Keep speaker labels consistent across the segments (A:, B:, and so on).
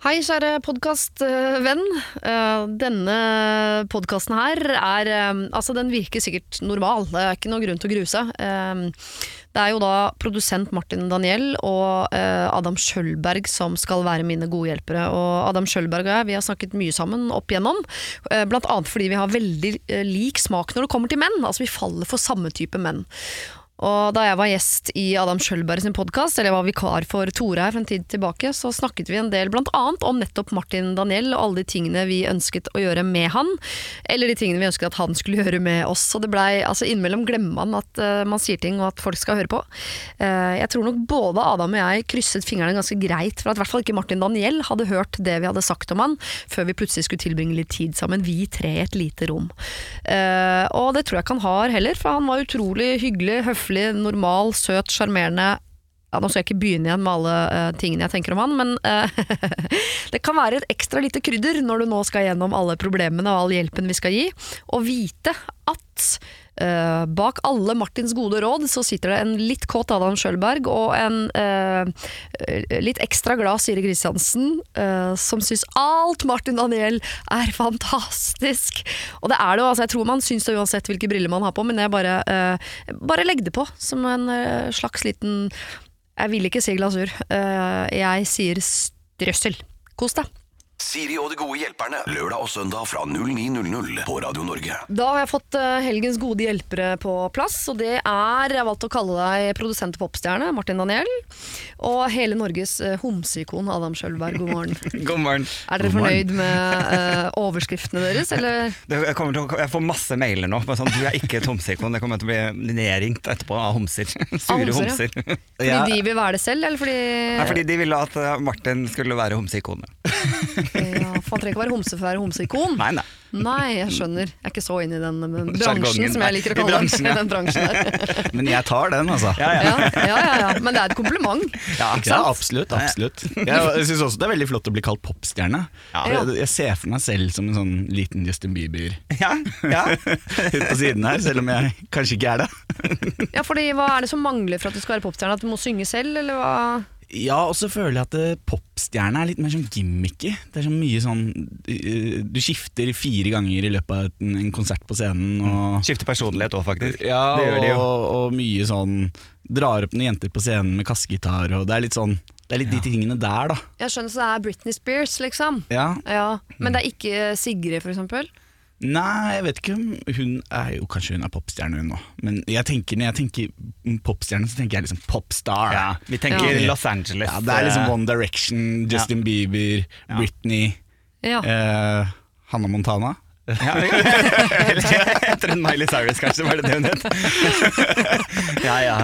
A: Hei, kjære podkastvenn. Denne podkasten her er eh, Altså, den virker sikkert normal, det er ikke noe grunn til å grue seg. Eh, Det er jo da produsent Martin Daniel og eh, Adam Schjølberg som skal være mine gode hjelpere. Og Adam Schjølberg og jeg vi har snakket mye sammen opp igjennom, eh, blant annet fordi vi har veldig eh, lik smak når det kommer til menn. Altså, vi faller for samme type menn. Og da jeg var gjest i Adam Schjølberg sin podkast, eller jeg var vikar for Tore her for en tid tilbake, så snakket vi en del blant annet om nettopp Martin Daniel og alle de tingene vi ønsket å gjøre med han, eller de tingene vi ønsket at han skulle gjøre med oss. Og det blei altså innimellom glemmer man at uh, man sier ting og at folk skal høre på. Uh, jeg tror nok både Adam og jeg krysset fingrene ganske greit for at i hvert fall ikke Martin Daniel hadde hørt det vi hadde sagt om han, før vi plutselig skulle tilbringe litt tid sammen, vi tre i et lite rom. Uh, og det tror jeg ikke han har heller, for han var utrolig hyggelig, høflig, normal, søt, sjarmerende. Ja, nå skal jeg ikke begynne igjen med alle uh, tingene jeg tenker om han, men uh, det kan være et ekstra lite krydder når du nå skal gjennom alle problemene og all hjelpen vi skal gi, og vite at eh, bak alle Martins gode råd så sitter det en litt kåt Adam Schjølberg og en uh, litt ekstra glad Siri Kristiansen, uh, som syns alt Martin Daniel er fantastisk. Og det er det jo, altså jeg tror man syns det uansett hvilke briller man har på, men jeg bare, bare legg det på som en slags liten Jeg vil ikke si glasur, jeg sier strøssel. Kos deg.
B: Siri og de gode hjelperne. Lørdag og søndag fra 09.00 på Radio Norge.
A: Da har jeg fått eh, helgens gode hjelpere på plass, og det er Jeg har valgt å kalle deg produsent og popstjerne, Martin Daniel. Og hele Norges uh, homseikon, Adam Sjølberg. God morgen.
C: God morgen.
A: Er dere
C: God morgen.
A: fornøyd med eh, overskriftene deres, eller?
C: Det, jeg, kommer til å, jeg får masse mailer nå. Bare sånn, du er ikke et homseikon. Det kommer til å bli nedringt etterpå av homser. Sure
A: homser, ja.
C: homser.
A: Fordi
C: Ja.
A: de vil være det selv, eller fordi
C: Nei, fordi de ville at eh, Martin skulle være homseikonet.
A: Ja, For han trenger ikke være homse for å være homseikon.
C: Nei, nei.
A: Nei, jeg skjønner. Jeg er ikke så inn i den, den bransjen, som jeg liker å kalle
C: bransjen,
A: den.
C: ja.
A: den bransjen der.
D: Men jeg tar den, altså.
C: Ja, ja.
A: Ja, ja, ja, ja. Men det er et kompliment.
C: Ja,
D: Ja, absolutt. absolutt Jeg, jeg syns også det er veldig flott å bli kalt popstjerne.
C: Ja.
D: Jeg, jeg ser for meg selv som en sånn liten Justin Bieber
C: Ja, ja.
D: ut på siden her, selv om jeg kanskje ikke er det.
A: Ja, fordi Hva er det som mangler for at du skal være popstjerne? At du må synge selv, eller hva?
D: Ja, og så føler jeg at eh, popstjerne er litt mer sånn gimmicky. Det er så mye sånn eh, Du skifter fire ganger i løpet av en, en konsert på scenen. Og,
C: Skifter personlighet òg, faktisk.
D: ja,
C: det gjør de jo.
D: og, og mye sånn Drar opp noen jenter på scenen med kassegitar, og det er litt sånn Det er litt de tingene der, da.
A: Jeg skjønner så det er Britney Spears, liksom.
D: Ja,
A: Ja, Men det er ikke Sigrid, for eksempel?
D: Nei, jeg vet ikke om hun er jo Kanskje hun er popstjerne hun nå. Men jeg tenker, når jeg tenker popstjerne, så tenker jeg liksom popstar.
C: Ja, vi tenker
A: Ja.
C: Los Angeles.
D: Ja, det er liksom
C: eh,
D: One Direction, Justin Bieber, Britney,
A: Ja.
D: eh, Hannah Montana.
C: Ja, Etter en Miley Cyrus, kanskje, var det det hun het? ja, ja.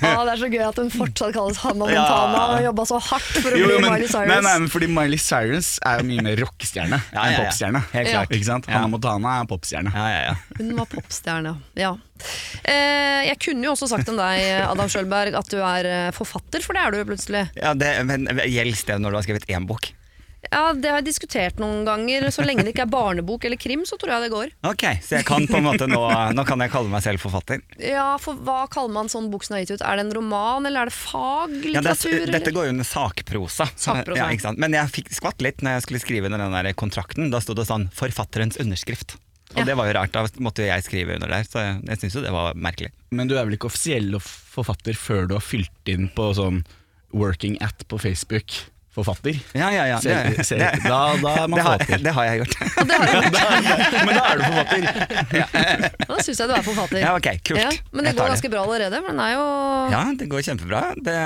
A: Ah, det er så gøy at hun fortsatt kalles Hannah
C: Ja.
A: Montana og jobba så hardt for å
D: Jo,
A: bli
D: men,
A: Miley Cyrus.
D: nei, nei, men fordi Miley Cyrus er jo mye mer rockestjerne
C: Ja,
D: enn
C: ja.
D: popstjerne.
C: Helt
A: Ja.
C: klart.
D: Ikke sant?
C: Ja.
D: Montana er popstjerne.
C: Ja, ja, ja.
A: Hun var popstjerne, ja. Eh, jeg kunne jo også sagt om deg, Adam Sjølberg, at du er eh, forfatter, for det er du jo plutselig.
C: ja det, men Gjelder det når du har skrevet én bok?
A: Ja, Det har jeg diskutert noen ganger. Så lenge det ikke er barnebok eller krim, så tror jeg det går.
C: Ok, Så jeg kan på en måte nå Nå kan jeg kalle meg selv forfatter?
A: Ja, for Hva kaller man sånn bok som er gitt ut? Er det en roman, eller er det
C: Ja, det
A: faglitteratur?
C: er, dette går jo under sakprosa.
A: Sakprosa.
C: Ja, ikke sant? Men jeg fikk skvatt litt når jeg skulle skrive under den der kontrakten. Da sto det sånn 'forfatterens underskrift'. Og
A: Ja.
C: det var jo rart, da måtte jo jeg skrive under der. Så jeg, jeg syns jo det var merkelig.
D: Men du er vel ikke offisiell forfatter før du har fylt inn på sånn working at på Facebook? Forfatter?
C: Ja, ja, ja.
D: Se-
C: Det, det,
D: da, da er man
C: det, har,
D: forfatter.
C: det har jeg gjort.
D: Men da er du forfatter.
A: Da syns jeg du er forfatter.
C: Ja, ok, kult.
A: Ja, men det
C: Jeg
A: går ganske bra allerede. Men den er jo
C: Ja, det går kjempebra. Det,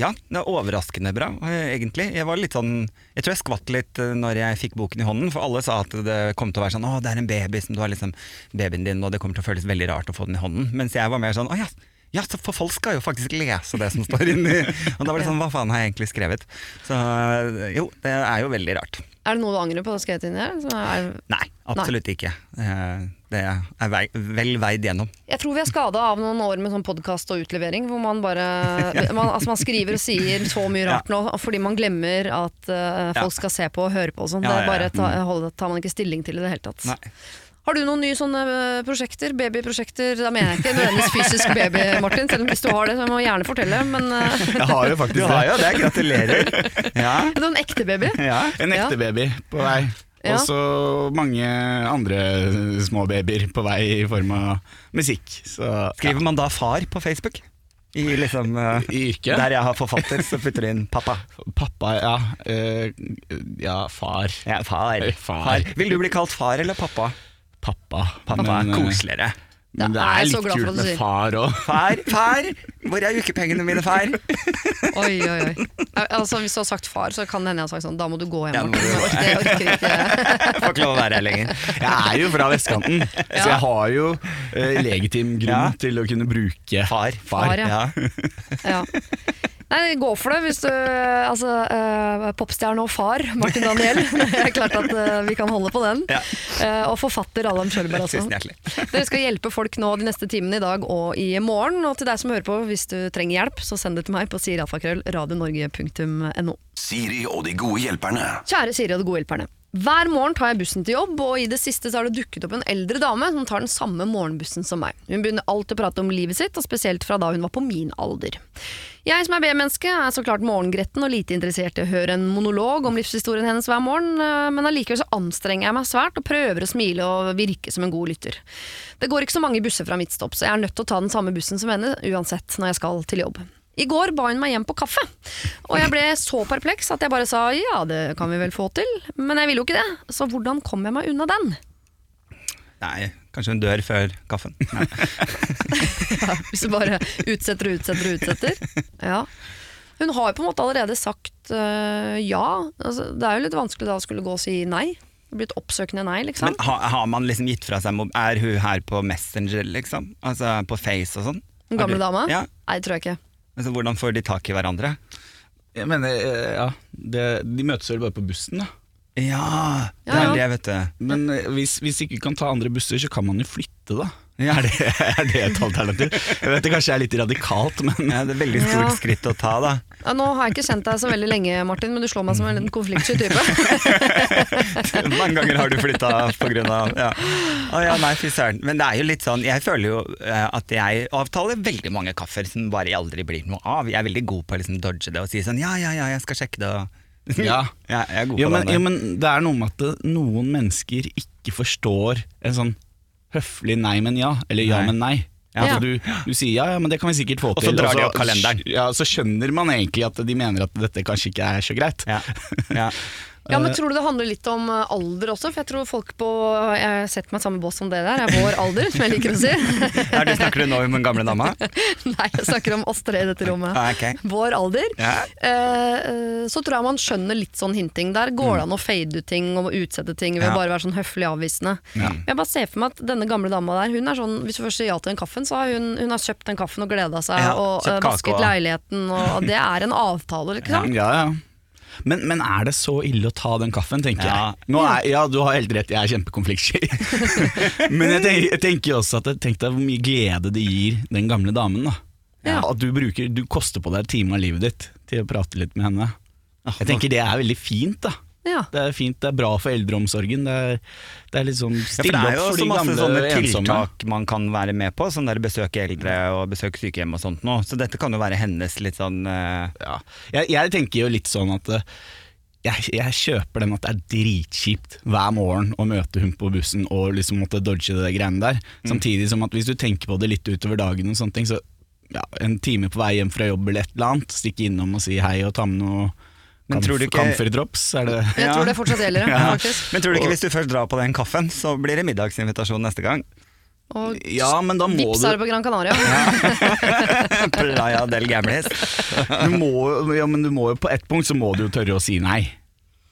C: ja, det er overraskende bra, egentlig. Jeg var litt sånn Jeg tror jeg skvatt litt eh, når jeg fikk boken i hånden, for alle sa at det kom til å være sånn Å, det er en baby som du har liksom babyen din, og det kommer til å føles veldig rart å få den i hånden. Mens jeg var mer sånn Å ja. Ja, for folk skal jo faktisk lese det som står inni. Og da var det sånn, hva faen har jeg egentlig skrevet? Så jo, det er jo veldig rart.
A: Er det noe du angrer på å ha skrevet inn her? Er,
C: Nei, absolutt ikke. Eh, Det er vei, vel veid gjennom.
A: jeg tror vi er skada av noen år med sånn podkast og utlevering, hvor man bare man, altså man skriver og sier så mye rart nå fordi man glemmer at uh, folk skal se på og høre på og sånn.
C: Ja,
A: det
C: ja,
A: bare ta, holde- tar man ikke stilling til i det hele tatt.
C: Nei.
A: Har du noen nye sånne eh, prosjekter? Babyprosjekter? Da mener jeg ikke nødvendigvis fysisk baby, Martin. Selv om hvis du har det, så må du gjerne fortelle. Men eh,
D: Jeg har jo
C: Du
D: faktisk
C: har
D: det.
C: jo det, gratulerer. Ja,
A: noen ekte baby?
C: ja.
D: En ekte
A: Ja.
D: baby på vei.
A: Ja.
D: Og så mange andre små babyer på vei i form av musikk. Så
C: Skriver man da far på Facebook? I liksom uh,
D: i yrket
C: Der jeg har forfatter, så putter du inn pappa.
D: Pappa, ja. Uh, ja, far.
C: Ja, far.
D: Far.
C: Vil du bli kalt far eller pappa?
D: Pappa.
C: Pappa
D: Men, er
C: koseligere.
D: Men det
A: Det er
D: er litt kult med
A: sier.
D: far òg.
C: Far, far! Hvor er ukepengene mine, far?
A: Oi, oi, oi. Altså, hvis du har sagt far, så kan det hende jeg har sagt sånn Da må du gå hjem,
C: Ja, må du.
A: Orker, jeg orker ikke.
C: Får ikke lov å være her lenger.
D: Jeg er jo fra vestkanten, så jeg har jo eh, legitim grunn
C: Ja.
D: til å kunne bruke
C: Far.
A: Far, far
C: Ja.
A: Ja. Nei, gå for det hvis du Altså, uh, popstjerne og far, Martin Daniel. Det er klart at uh, vi kan holde på den.
C: Ja.
A: Uh, og forfatter Allan Schjølberg også. Dere skal hjelpe folk nå de neste timene i dag og i morgen. Og til deg som hører på, hvis du trenger hjelp, så send det til meg på sirialfakrøll radionorge.no.
B: Siri og de gode hjelperne.
A: Kjære Siri og de gode hjelperne. Hver morgen tar jeg bussen til jobb, og i det siste har det dukket opp en eldre dame som tar den samme morgenbussen som meg. Hun begynner alltid å prate om livet sitt, og spesielt fra da hun var på min alder. Jeg som er B-menneske er så klart morgengretten og lite interessert i å høre en monolog om livshistorien hennes hver morgen, eh, men allikevel så anstrenger jeg meg svært og prøver å smile og virke som en god lytter. Det går ikke så mange busser fra mitt stopp, så jeg er nødt til å ta den samme bussen som henne uansett når jeg skal til jobb. I går ba hun meg hjem på kaffe, og jeg ble så perpleks at jeg bare sa ja, det kan vi vel få til, men jeg ville jo ikke det, så hvordan kom jeg meg unna den?
C: Nei, kanskje hun dør før kaffen. ja,
A: Hvis du bare utsetter og utsetter og utsetter. Ja. Hun har jo på en måte allerede sagt uh, ja, altså, det er jo litt vanskelig da å skulle gå og si nei. Et oppsøkende nei, liksom.
C: Men har, har man liksom gitt fra seg Er hun her på Messenger, liksom? Altså på Face og sånn?
A: Den gamle dama?
C: Ja.
A: Nei, det tror jeg ikke.
C: Altså, hvordan får de tak i hverandre?
D: Jeg mener, eh, ja det, De møtes vel bare på bussen, da.
C: Ja, det
A: Ja, ja.
C: er det, vet du.
D: Men eh, hvis, hvis ikke kan ta andre busser, så kan man jo flytte, da.
C: Ja.
D: Er, det, er det et alternativ? Jeg vet det kanskje er litt radikalt, men
C: Ja, det er veldig stort
A: Ja.
C: skritt å ta, da.
A: Ja, nå har jeg ikke kjent deg så veldig lenge, Martin, men du slår meg som en liten konfliktsky type.
C: Mange ganger har du flytta pga. Ja. Å ja, nei, fy søren. Men det er jo litt sånn Jeg føler jo eh, at jeg avtaler veldig mange kaffer som bare aldri blir noe av. Jeg er veldig god på å liksom dodge det og si sånn ja, ja, ja, jeg skal sjekke det.
D: Ja.
C: ja jeg er god
D: jo,
C: på
D: men,
C: det.
D: jo, men det er noe med at noen mennesker ikke forstår en sånn høflig nei, men ja, eller ja, men nei.
A: Ja.
D: Altså, du, du sier ja, ja, men det kan vi sikkert få til.
C: Og så drar de opp kalenderen.
D: Ja, Så skjønner man egentlig at de mener at dette kanskje ikke er så greit.
C: Ja. Ja.
A: Ja, men Tror du det handler litt om eh, alder også? For jeg tror folk på Jeg har sett meg i samme bås som det der, er vår alder, som jeg liker å si.
C: Er det snakker du nå om den gamle dama?
A: Nei, jeg snakker om oss tre i dette rommet.
C: Okay. ok.
A: Vår alder.
C: Ja.
A: Eh, eh, så tror jeg man skjønner litt sånn hinting. Der går det an å fade ut ting og utsette ting ved
C: Ja.
A: å bare være sånn høflig avvisende. Jeg bare ser for meg at denne gamle dama der, hun er sånn Hvis du først sier ja til den kaffen, så har hun, hun har kjøpt den kaffen og gleda seg
C: Ja,
A: og eh, vasket leiligheten, og det er en avtale, sant?
D: Ja, ja. Men, men er det så ille å ta den kaffen, tenker
C: Ja.
D: jeg. Nå er, ja, du har helt rett, jeg er kjempekonfliktsky. men jeg tenker, jeg tenker også at jeg tenk deg hvor mye glede det gir den gamle damen. da
A: Ja.
D: At du, bruker, du koster på deg en time av livet ditt til å prate litt med henne. Jeg tenker det er veldig fint. da
A: Ja.
D: Det er fint, det er bra for eldreomsorgen. Det er, det er liksom
C: Ja, for
D: stille
C: det er jo
D: opp de
C: masse
D: gamle
C: sånne
D: ensomme.
C: tiltak man kan være med på, sånn der besøke eldre og besøke sykehjem og sånt noe. Så dette kan jo være hennes litt sånn uh...
D: Ja. Jeg, jeg tenker jo litt sånn at eh, jeg, jeg kjøper den at det er dritkjipt hver morgen å møte hun på bussen og liksom måtte dodge det greiene der.
C: Mm.
D: Samtidig som at hvis du tenker på det litt utover dagen og sånne ting, så ja, en time på vei hjem fra jobb eller et eller annet, stikke innom og si hei og ta med noe
C: Men tror du ikke-
D: Kamferdrops, er det
A: Jeg tror det fortsatt gjelder,
C: ja.
A: faktisk.
C: Men tror du ikke hvis du først drar på den kaffen, så blir det middagsinvitasjon neste gang?
A: Og
D: Ja, men da må
A: vips
D: du
A: er det på Gran Canaria.
C: Playa del Gamlis.
D: du må, ja, men du må jo på ett punkt så må du jo tørre å si nei.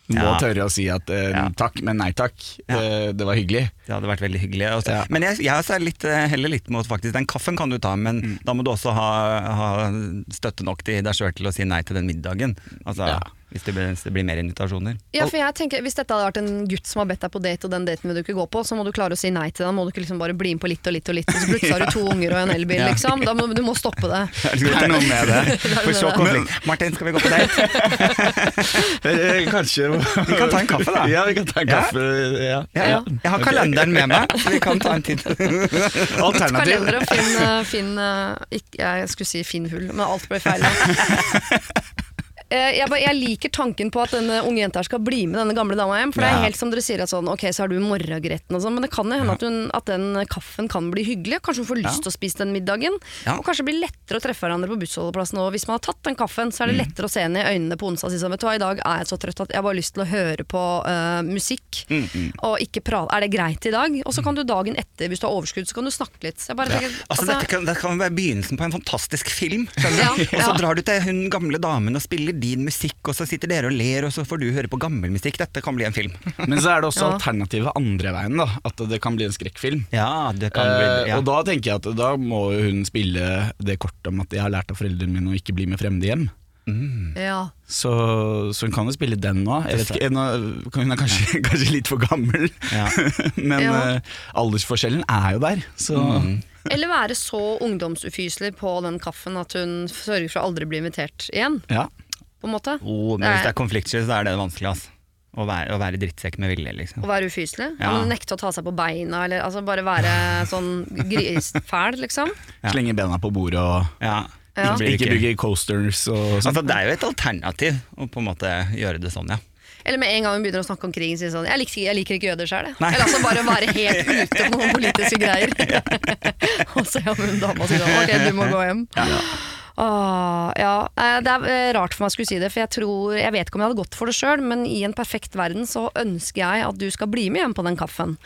D: Du må
C: Ja.
D: tørre å si at eh,
C: Ja.
D: takk, men nei takk. Eh, det var hyggelig.
C: Det hadde vært veldig hyggelig. Også.
D: Ja.
C: Men jeg, jeg er litt, eh, heller litt mot faktisk Den kaffen kan du ta, men
D: Mm.
C: da må du også ha, ha støtte nok til deg sjøl til å si nei til den middagen. Altså,
D: Ja.
C: Hvis det blir, hvis det blir mer invitasjoner.
A: Ja, for jeg tenker Hvis dette hadde vært en gutt som har bedt deg på date, og den daten vil du ikke gå på, så må du klare å si nei til den. Må du ikke liksom bare bli med på litt og litt og litt, og så plutselig har du to unger og en elbil,
D: Ja.
A: liksom. Da må, du må stoppe det.
D: Det er noe med det.
C: For så konflikt. Martin, skal vi gå på date?
D: Eh, Kanskje
C: Vi kan ta en kaffe, da.
D: Ja, vi kan ta en kaffe. Ja.
C: Ja, ja. Jeg har kalenderen med meg, så vi kan ta en tid.
D: Alternativ.
A: Kalender og finn, eh, finn eh, ikke, Jeg skulle si finn hull, men alt ble feil. Eh, Jeg, bare- jeg liker tanken på at denne unge jenta skal bli med denne gamle dama hjem. For det er helt som dere sier at sånn, ok, så har du morgengretten og sånn, men det kan jo hende at, hun, at den kaffen kan bli hyggelig. Kanskje hun får lyst til å spise den middagen.
C: Ja.
A: Og kanskje det blir lettere å treffe hverandre på bussholdeplassen. Og hvis man har tatt den kaffen, så er det
C: Mm.
A: lettere å se henne i øynene på onsdag og si sånn, vet du hva, i dag er jeg så trøtt at jeg bare har lyst til å høre på uh, musikk.
C: Mm,
A: Og ikke prate. Er det greit i dag? Og så kan du dagen etter, hvis du har overskudd, så kan du snakke litt. Så jeg bare tenker,
C: Altså, dette kan, det kan være begynnelsen på en fantastisk film. Skjønner
A: Ja.
C: Og så
A: ja.
C: drar du til hun gamle damen og spiller din musikk, og så sitter dere og ler, og så får du høre på gammel musikk. Dette kan bli en film.
D: Men så er det også
A: Ja.
D: alternativet andre veien, da. At det kan bli en skrekkfilm.
C: Ja, det kan
D: Eh,
C: bli ja.
D: Og da tenker jeg at da må hun spille det kortet om at jeg har lært av foreldrene mine å ikke bli med fremmede hjem.
A: ja.
D: Så, så hun kan jo spille den nå. Jeg vet ikke, nå- Hun er kanskje, kanskje litt for gammel,
C: Ja.
D: men
A: Ja.
D: Uh, aldersforskjellen er jo der. Så
A: Eller være så ungdomsufyselig på den kaffen at hun sørger for å aldri bli invitert igjen.
D: ja.
A: På en måte.
C: Oh, men hvis det er konfliktsky, så er det vanskelig. Altså. Å, være, å være drittsekk med vilje, liksom.
A: Å være ufyselig. Ja.
C: Ja.
A: nekte å ta seg på beina, eller altså bare være sånn grisfæl, liksom.
C: Ja.
D: Slenge bena på bordet og
C: Ja.
A: Ja.
D: Ikke
C: ikke-
D: bygge coasters og sånn.
C: Altså, det er jo et alternativ å på en måte gjøre det sånn, ja.
A: Eller med en gang hun begynner å snakke om krigen, sier sånn Jeg liker, jeg liker ikke jøder sjøl, jeg. Eller altså bare være helt ute på noen politiske greier. og så er hun dama sier sånn Ok, du må gå hjem. Åh, ja. Eh, Det er eh, rart for meg å skulle si det, for jeg tror Jeg vet ikke om jeg hadde gått for det sjøl, men i en perfekt verden så ønsker jeg at du skal bli med hjem på den kaffen.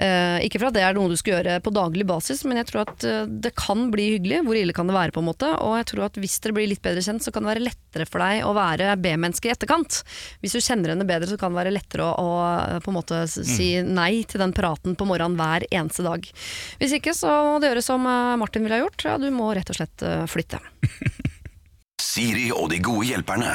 A: Eh, ikke for at det er noe du skal gjøre på daglig basis, men jeg tror at eh, det kan bli hyggelig. Hvor ille kan det være, på en måte? Og jeg tror at hvis dere blir litt bedre kjent, så kan det være lettere for deg å være B-menneske i etterkant. Hvis du kjenner henne bedre, så kan det være lettere å, å eh, på en måte s- si nei til den praten på morgenen hver eneste dag. Hvis ikke, så må du gjøre som Martin ville ha gjort. Ja, du må rett og slett flytte.
B: Siri og de gode hjelperne.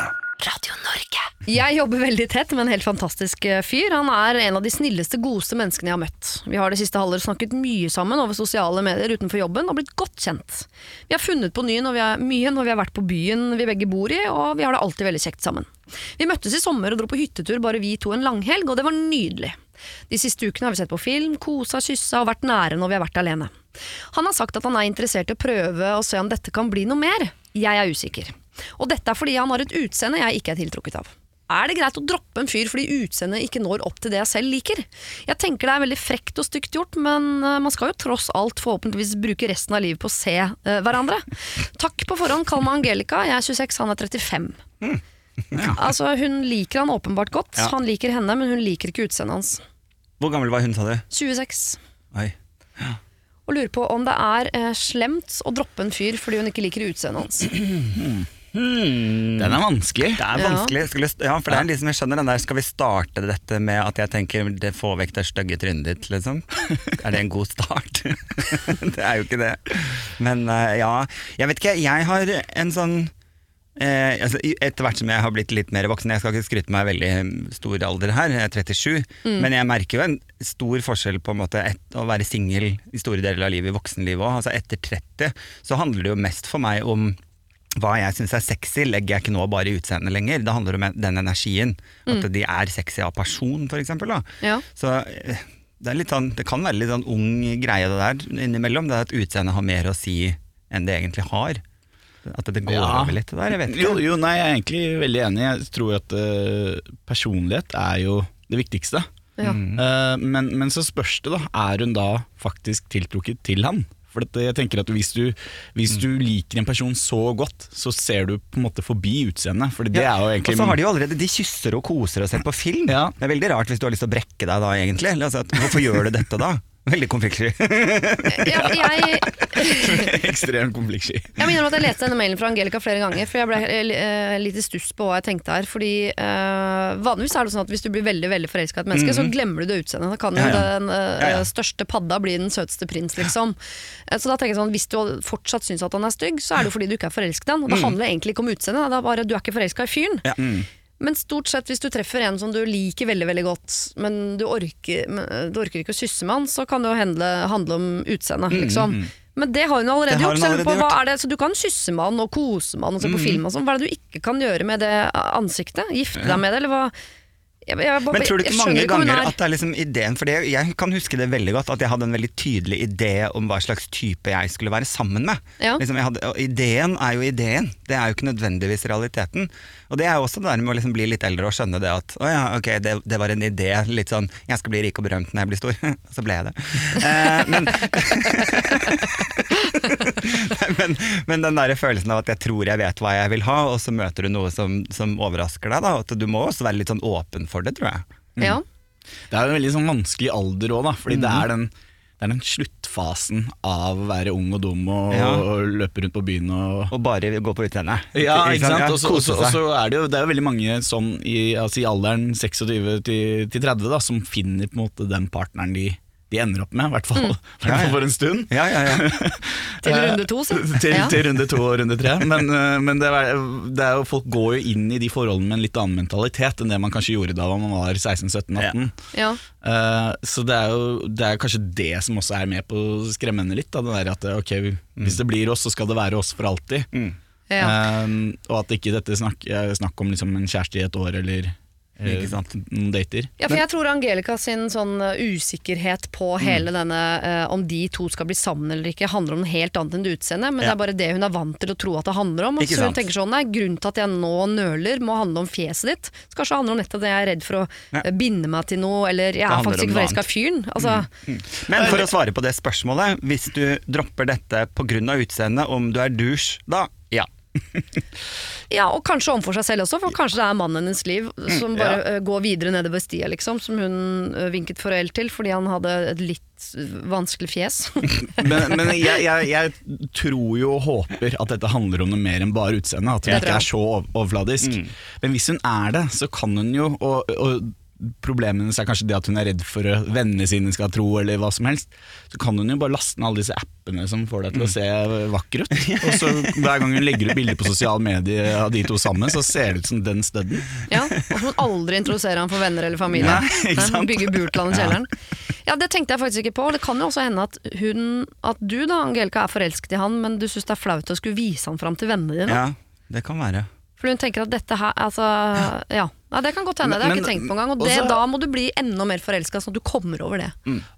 A: Jeg jobber veldig tett med en helt fantastisk eh, fyr. Han er en av de snilleste, godeste menneskene jeg har møtt. Vi har det siste halvåret snakket mye sammen over sosiale medier utenfor jobben og blitt godt kjent. Vi har funnet på nye når vi er, mye når vi har vært på byen vi begge bor i, og vi har det alltid veldig kjekt sammen. Vi møttes i sommer og dro på hyttetur bare vi to en langhelg, og det var nydelig. De siste ukene har vi sett på film, kosa, kyssa og vært nære når vi har vært alene. Han har sagt at han er interessert i å prøve og se om dette kan bli noe mer. Jeg er usikker. Og dette er fordi han har et utseende jeg ikke er tiltrukket av. Er det greit å droppe en fyr fordi utseendet ikke når opp til det jeg selv liker? Jeg tenker det er veldig frekt og stygt gjort, men eh, man skal jo tross alt forhåpentligvis bruke resten av livet på å se uh, hverandre. Takk på forhånd, kall meg Angelica, jeg er 26, han er 35. Altså, hun liker han åpenbart godt,
C: Ja.
A: han liker henne, men hun liker ikke utseendet hans.
C: Hvor gammel var hun, sa du?
A: 26.
C: Oi.
A: Og lurer på om det er eh, slemt å droppe en fyr fordi hun ikke liker utseendet hans.
D: Den er vanskelig.
C: Det er
A: Ja.
C: vanskelig. Skulle, ja, for det er liksom, jeg skjønner den der Skal vi starte dette med at jeg tenker det får vekk det stygge trynet ditt, liksom? Er det en god start? det er jo ikke det. Men eh, ja, jeg vet ikke. Jeg har en sånn eh, altså, Etter hvert som jeg har blitt litt mer voksen, jeg skal ikke skryte meg veldig stor alder her, jeg er 37, men jeg merker jo en stor forskjell på en måte et, å være singel i store deler av livet, i voksenlivet òg. Altså, etter 30 så handler det jo mest for meg om hva jeg syns er sexy, legger jeg ikke nå bare i utseendet lenger. Det handler om den energien. At de er sexy av person, for eksempel. Da.
A: Ja.
C: Så eh, det, er litt sånn, det kan være litt sånn ung greie det der innimellom. Det er at utseendet har mer å si enn det egentlig har. At det går
D: Ja.
C: over litt det der. Jeg vet ikke.
D: Jo, jo, nei, jeg er egentlig veldig enig. Jeg tror at uh, personlighet er jo det viktigste.
A: Ja.
D: Uh, men, men så spørs det, da. Er hun da faktisk tiltrukket til han? For jeg tenker at hvis du, hvis du liker en person så godt, så ser du på en måte forbi utseendet. For det er jo egentlig
C: Og så har de jo allerede De kysser og koser og ser på film.
D: Ja.
C: Det er veldig rart hvis du har lyst til å brekke deg da, egentlig. Altså, hvorfor gjør du dette da? Veldig konfliktsky.
A: Ja, jeg,
D: ekstremt konfliktsky.
A: Jeg minner om at jeg leste denne mailen fra Angelica flere ganger, for jeg ble eh, litt i stuss på hva jeg tenkte her. Fordi eh, Vanligvis er det sånn at hvis du blir veldig veldig forelska i et menneske, så glemmer du det utseendet. Da kan jo
C: Mhm. Ja, ja.
A: den eh,
C: ja.
A: største padda bli den søteste prins, liksom. Eh, Så da tenker jeg sånn, Hvis du fortsatt syns at han er stygg, så er det jo fordi du ikke er forelsket i han. Og det handler egentlig ikke om utseendet, det er bare du er ikke forelska i fyren.
C: Ja.
A: Men stort sett hvis du treffer en som du liker veldig veldig godt, men du orker, du orker ikke å kysse med han, så kan det jo handle, handle om utseendet, liksom. Men det har hun allerede
C: Mm, har
A: gjort.
C: hun
A: så jeg på,
C: gjort. Mm.
A: det, så du kan kysse med han og kose med han og se på film og sånn. Hva er det du ikke kan gjøre med det ansiktet? Gifte deg med det, eller hva? Jeg, jeg, bare-
C: Men tror du ikke mange ganger
A: er-
C: at det er liksom ideen For det, jeg kan huske det veldig godt, at jeg hadde en veldig tydelig idé om hva slags type jeg skulle være sammen med.
A: Ja.
C: Liksom jeg hadde, og ideen er jo ideen, det er jo ikke nødvendigvis realiteten. Og det er jo også det der med å liksom bli litt eldre og skjønne det at å ja, ok, det, det var en idé. Litt sånn jeg skal bli rik og berømt når jeg blir stor. Så ble jeg det. Eh, men, men, men den der følelsen av at jeg tror jeg vet hva jeg vil ha, og så møter du noe som, som overrasker deg. Da, at du må også være litt sånn åpen for det, tror jeg.
A: Ja.
D: Det er en veldig sånn vanskelig alder òg, fordi Fordi det, er den, det er den sluttfasen av å være ung og dum og,
C: Ja.
D: og løpe rundt på byen og
C: Og bare gå på utseendet.
D: ja, ikke sant?
C: Ja,
D: Og så er det jo det er jo veldig mange sånn i, altså i alderen 26 til, til 30 da, som finner på en måte den partneren de, de ender opp med, i hvert fall,
A: Mm.
D: hvert
C: Ja,
D: fall
C: ja.
D: for en stund.
C: Ja, ja, ja.
A: Til runde to, så.
D: til, til runde to og runde tre. Men, eh, men det, er, det er jo, folk går jo inn i de forholdene med en litt annen mentalitet enn det man kanskje gjorde da man var 16-17-18.
A: Ja.
D: Eh, så det er jo det er kanskje det som også er med på å skremme henne litt. Da, det der at ok, vi- Hvis det blir oss, så skal det være oss for alltid.
A: Ja.
D: Eh, og at ikke dette snakk, snakk om liksom en kjæreste i et år eller
C: Ikke sant.
D: noen dater.
A: Ja, for jeg tror Angelica sin sånn uh, usikkerhet på
C: Mm.
A: hele denne uh, om de to skal bli sammen eller ikke, handler om noe helt annet enn det utseendet, men det er bare det hun er vant til å tro at det handler om. Og
C: Ikke
A: så hun
C: sant.
A: tenker sånn, nei, Grunnen til at jeg nå nøler, må handle om fjeset ditt. Så kanskje det handler om nettopp det jeg er redd for å
C: Ja.
A: binde meg til noe, eller jeg er faktisk ikke forelska i fyren. Altså,
C: Men for å svare på det spørsmålet, hvis du dropper dette pga. utseendet, om du er douche, da ja.
A: Ja, og kanskje overfor seg selv også, for kanskje det er mannen hennes liv som bare ja. går videre nedover stia, liksom, som hun uh, vinket farvel til fordi han hadde et litt uh, vanskelig fjes.
D: Men, men jeg, jeg, jeg tror jo og håper at dette handler om noe mer enn bare utseendet. At hun ikke er så overfladisk. overfladisk. Men hvis hun er det, så kan hun jo og, og Problemet hennes er kanskje det at hun er redd for at vennene sine skal tro, eller hva som helst. Så kan hun jo bare laste ned alle disse appene som får deg til å se vakker ut. Og så hver gang hun legger ut bilder på sosiale medier av de to sammen, så ser det ut som den stødden.
A: Ja, og hun aldri introdusere ham for venner eller familie.
D: Nei, ikke sant?
A: Bygge bur i kjelleren. Ja, Det tenkte jeg faktisk ikke på. Det kan jo også hende at, hun, at du da, Angelica, er forelsket i han, men du syns det er flaut å skulle vise han fram til vennene dine.
C: Ja, det kan være.
A: For hun tenker at dette her altså, ja. ja, det kan godt hende. Det har jeg ikke tenkt på engang. Og det,
D: også-
A: da må du bli enda mer forelska, sånn at du kommer over det.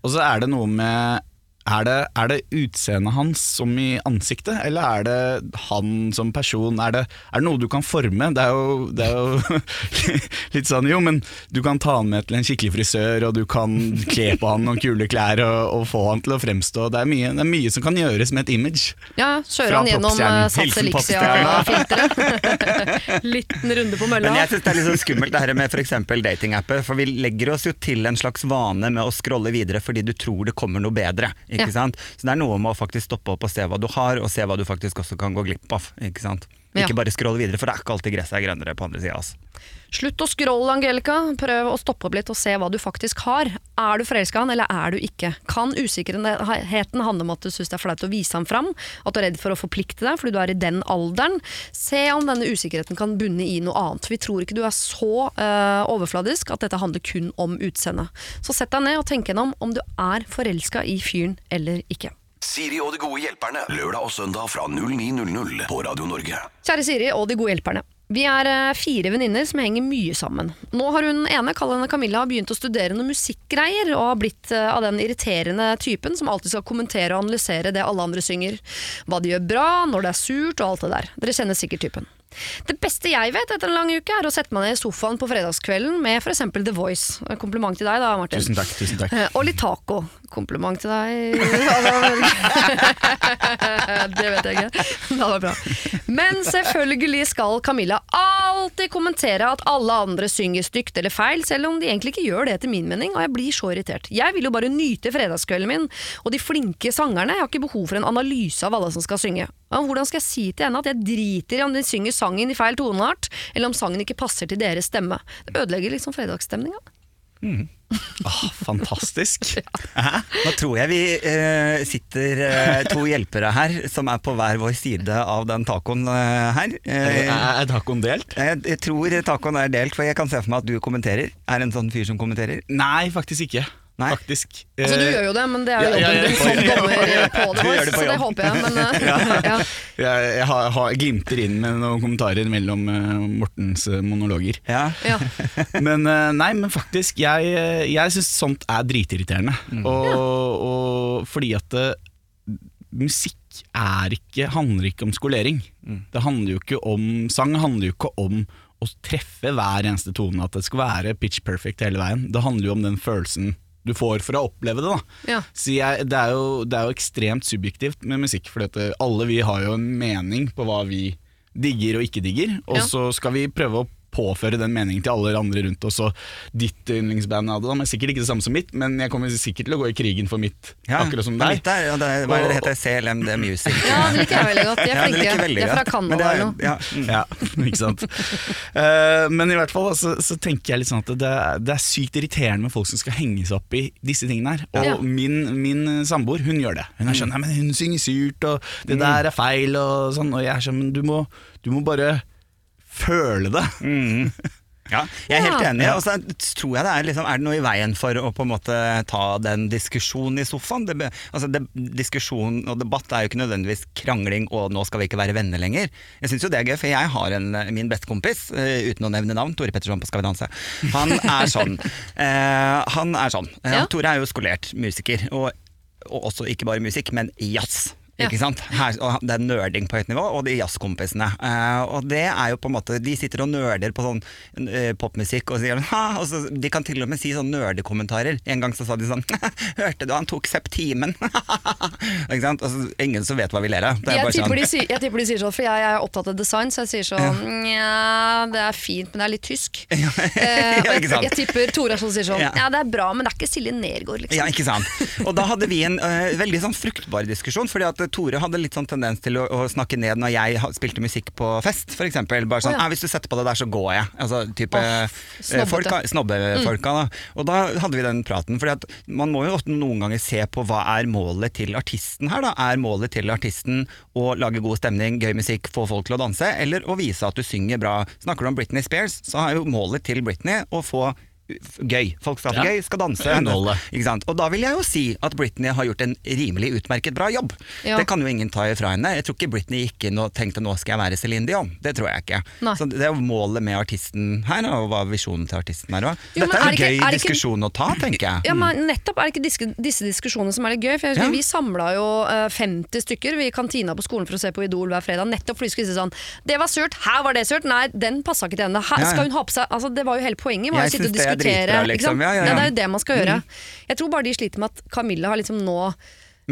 D: Og så er det noe med er det, er det utseendet hans som i ansiktet, eller er det han som person? Er det, er det noe du kan forme? Det er jo, det er jo litt sånn jo, men du kan ta han med til en skikkelig frisør, og du kan kle på han noen kule klær og, og få han til å fremstå. Det er, mye, det er mye som kan gjøres med et image.
A: Ja, Kjøre han gjennom uh, Sats Elixia-filteret. Liten runde på mølla.
C: Men jeg syns det er litt sånn skummelt det her med f.eks. datingapper. For vi legger oss jo til en slags vane med å scrolle videre fordi du tror det kommer noe bedre. Ikke
A: Ja.
C: sant? Så det er noe med å faktisk stoppe opp og se hva du har, og se hva du faktisk også kan gå glipp av. Ikke sant? Ikke bare scrolle videre, for det er ikke alltid gresset er grønnere på andre sida. Altså.
A: Slutt å scrolle, Angelica. Prøv å stoppe opp litt og se hva du faktisk har. Er du forelska han, eller er du ikke? Kan usikkerheten handle om at du syns det er flaut å vise ham fram? At du er redd for å forplikte deg fordi du er i den alderen? Se om denne usikkerheten kan bunne i noe annet. Vi tror ikke du er så uh, overfladisk at dette handler kun om utseendet. Så sett deg ned og tenk gjennom om du er forelska i fyren eller ikke.
B: Siri og de gode hjelperne. Lørdag og søndag fra 09.00 på Radio Norge.
A: Kjære Siri og de gode hjelperne. Vi er eh, fire venninner som henger mye sammen. Nå har hun ene, kall henne Camilla, begynt å studere noen musikkgreier, og har blitt eh, av den irriterende typen som alltid skal kommentere og analysere det alle andre synger. Hva de gjør bra, når det er surt og alt det der. Dere kjenner sikkert typen. Det beste jeg vet etter en lang uke, er å sette meg ned i sofaen på fredagskvelden med f.eks. The Voice. Kompliment til deg da, Martin.
D: Tusen takk. tusen takk
A: Eh, Og litt taco. Kompliment til deg. det vet jeg ikke. Det var bra. Men selvfølgelig skal Camilla alltid kommentere at alle andre synger stygt eller feil, selv om de egentlig ikke gjør det etter min mening, og jeg blir så irritert. Jeg vil jo bare nyte fredagskvelden min og de flinke sangerne. Jeg har ikke behov for en analyse av alle som skal synge. Men Hvordan skal jeg si til henne at jeg driter i om de synger sangen i feil toneart, eller om sangen ikke passer til deres stemme? Det ødelegger liksom fredagsstemninga.
D: Ah, fantastisk.
C: Nå tror jeg vi eh, sitter eh, to hjelpere her som er på hver vår side av den tacoen eh, her. Eh,
D: Er er tacoen delt?
C: jeg, jeg tror tacoen er delt, for jeg kan se for meg at du kommenterer. Er en sånn fyr som kommenterer?
D: Nei, faktisk ikke.
C: Nei.
D: Faktisk.
A: Altså, du
D: Eh,
A: gjør jo det, men det er jo jobben din som dommer på det,
C: gjør det på
A: så det håper jeg. Men ja. ja.
D: Jeg, jeg har, har glimter inn med noen kommentarer mellom eh, Mortens eh, monologer.
C: Ja.
A: Ja.
D: Men eh, nei, men faktisk, jeg, eh, jeg syns sånt er dritirriterende. Og, og fordi at det, musikk er ikke, handler ikke om skolering. Det handler jo ikke om Sang handler jo ikke om å treffe hver eneste tone, at det skal være pitch perfect hele veien. Det handler jo om den følelsen du får for å oppleve det.
A: Ja.
D: Så jeg, det, er jo, det er jo ekstremt subjektivt med musikk, for alle vi har jo en mening på hva vi digger og ikke digger, og
A: Ja.
D: så skal vi prøve å påføre den meningen til alle andre rundt oss. Og ditt yndlingsband er da, men sikkert ikke det samme som mitt, men jeg kommer sikkert til å gå i krigen for mitt,
C: Ja,
D: akkurat som
C: men
D: deg.
C: Mitt er, ja, det, hva er det det heter? CLMD Music.
A: ja, det liker jeg veldig godt. De er
C: Ja, det
A: flinke.
C: jeg
A: De er fra. Canada
C: det er-
A: eller noe.
C: Ja, mm.
D: Ja, ikke sant. uh, men i hvert fall så, så tenker jeg litt sånn at det, er- det er sykt irriterende med folk som skal henge seg opp i disse tingene her. Og
A: Ja.
D: min, min samboer, hun gjør det. Hun er sånn Nei, men hun synger surt, og
C: Mm.
D: det der er feil, og sånn. Og jeg er sånn Men du må, du må bare føle det.
C: Mm. Ja, jeg er helt
A: Ja.
C: enig. Og så tror jeg det er, liksom, er det noe i veien for å på en måte ta den diskusjonen i sofaen? Det, altså, det, diskusjon og debatt er jo ikke nødvendigvis krangling og 'nå skal vi ikke være venner lenger'. Jeg syns jo det er gøy, for jeg har en, min bestekompis, uh, uten å nevne navn, Tore Petterson på Skal vi danse. Han er sånn. Uh, han er sånn. Uh,
A: Ja.
C: Tore er jo skolert musiker, og, og også ikke bare musikk, men jazz.
A: Ja.
C: Ikke sant? Her, og det er nerding på høyt nivå, og de jazzkompisene. Uh, og det er jo på en måte De sitter og nerder på sånn uh, popmusikk og sier og så, De kan til og med si sånn nerdekommentarer. En gang så sa de sånn Hørte du han tok septimen? ikke sant? Altså, ingen som vet hva vi ler av.
A: Jeg tipper,
C: sånn
A: de, jeg tipper de sier sånn, for jeg er opptatt av design, så jeg sier sånn Nja, det er fint, men det er litt tysk. Eh,
C: Ja, ikke
A: jeg, jeg tipper Tora sånn sier sånn
C: Ja.
A: Ja, det er bra, men det er ikke Silje Nergård, liksom.
C: Ja, ikke sant. Og da hadde vi en uh, veldig sånn fruktbar diskusjon, fordi at Tore hadde litt sånn tendens til å, å snakke ned når jeg spilte musikk på fest, eksempel. Bare sånn
A: oh, ja.
C: «Ah, 'Hvis du setter på det der, så går jeg'. Altså type
A: oh,
C: snobbefolka.
A: snobbete.
C: mm. Da. Og da hadde vi den praten, For man må jo noen ganger se på hva er målet til artisten her, da. Er målet til artisten å lage god stemning, gøy musikk, få folk til å danse, eller å vise at du synger bra? Snakker du om Britney Spears, så er jo målet til Britney å få gøy. Folk skal ha det
D: Ja.
C: gøy, skal danse. Ikke sant? Og da vil jeg jo si at Britney har gjort en rimelig utmerket bra jobb.
A: Ja.
C: Det kan jo ingen ta ifra henne. Jeg tror ikke Britney gikk inn og tenkte nå skal jeg være Céline Dion. Det tror jeg ikke.
A: Nei.
C: Så det er jo målet med artisten her, og hva visjonen til artisten her òg. Dette er
A: er
C: en
A: ikke-
C: gøy
A: er ikke-
C: diskusjon å ta, tenker jeg.
A: Ja, men nettopp er det ikke disse, disse diskusjonene som er litt gøy. For jeg
C: Ja.
A: Vi samla jo eh, 50 stykker vi i kantina på skolen for å se på Idol hver fredag. Nettopp fordi vi skulle si sånn Det var surt, her var det surt. Nei, den passa ikke til henne. Her
C: Ja, ja.
A: skal hun ha på seg Altså, Det var jo hele poenget. Man
C: Jeg
A: sitte og
C: er
A: diskutere.
C: dritbra, liksom. Ja, ja, ja.
A: det er jo det man skal gjøre. Jeg tror bare de sliter med at Camilla har liksom nå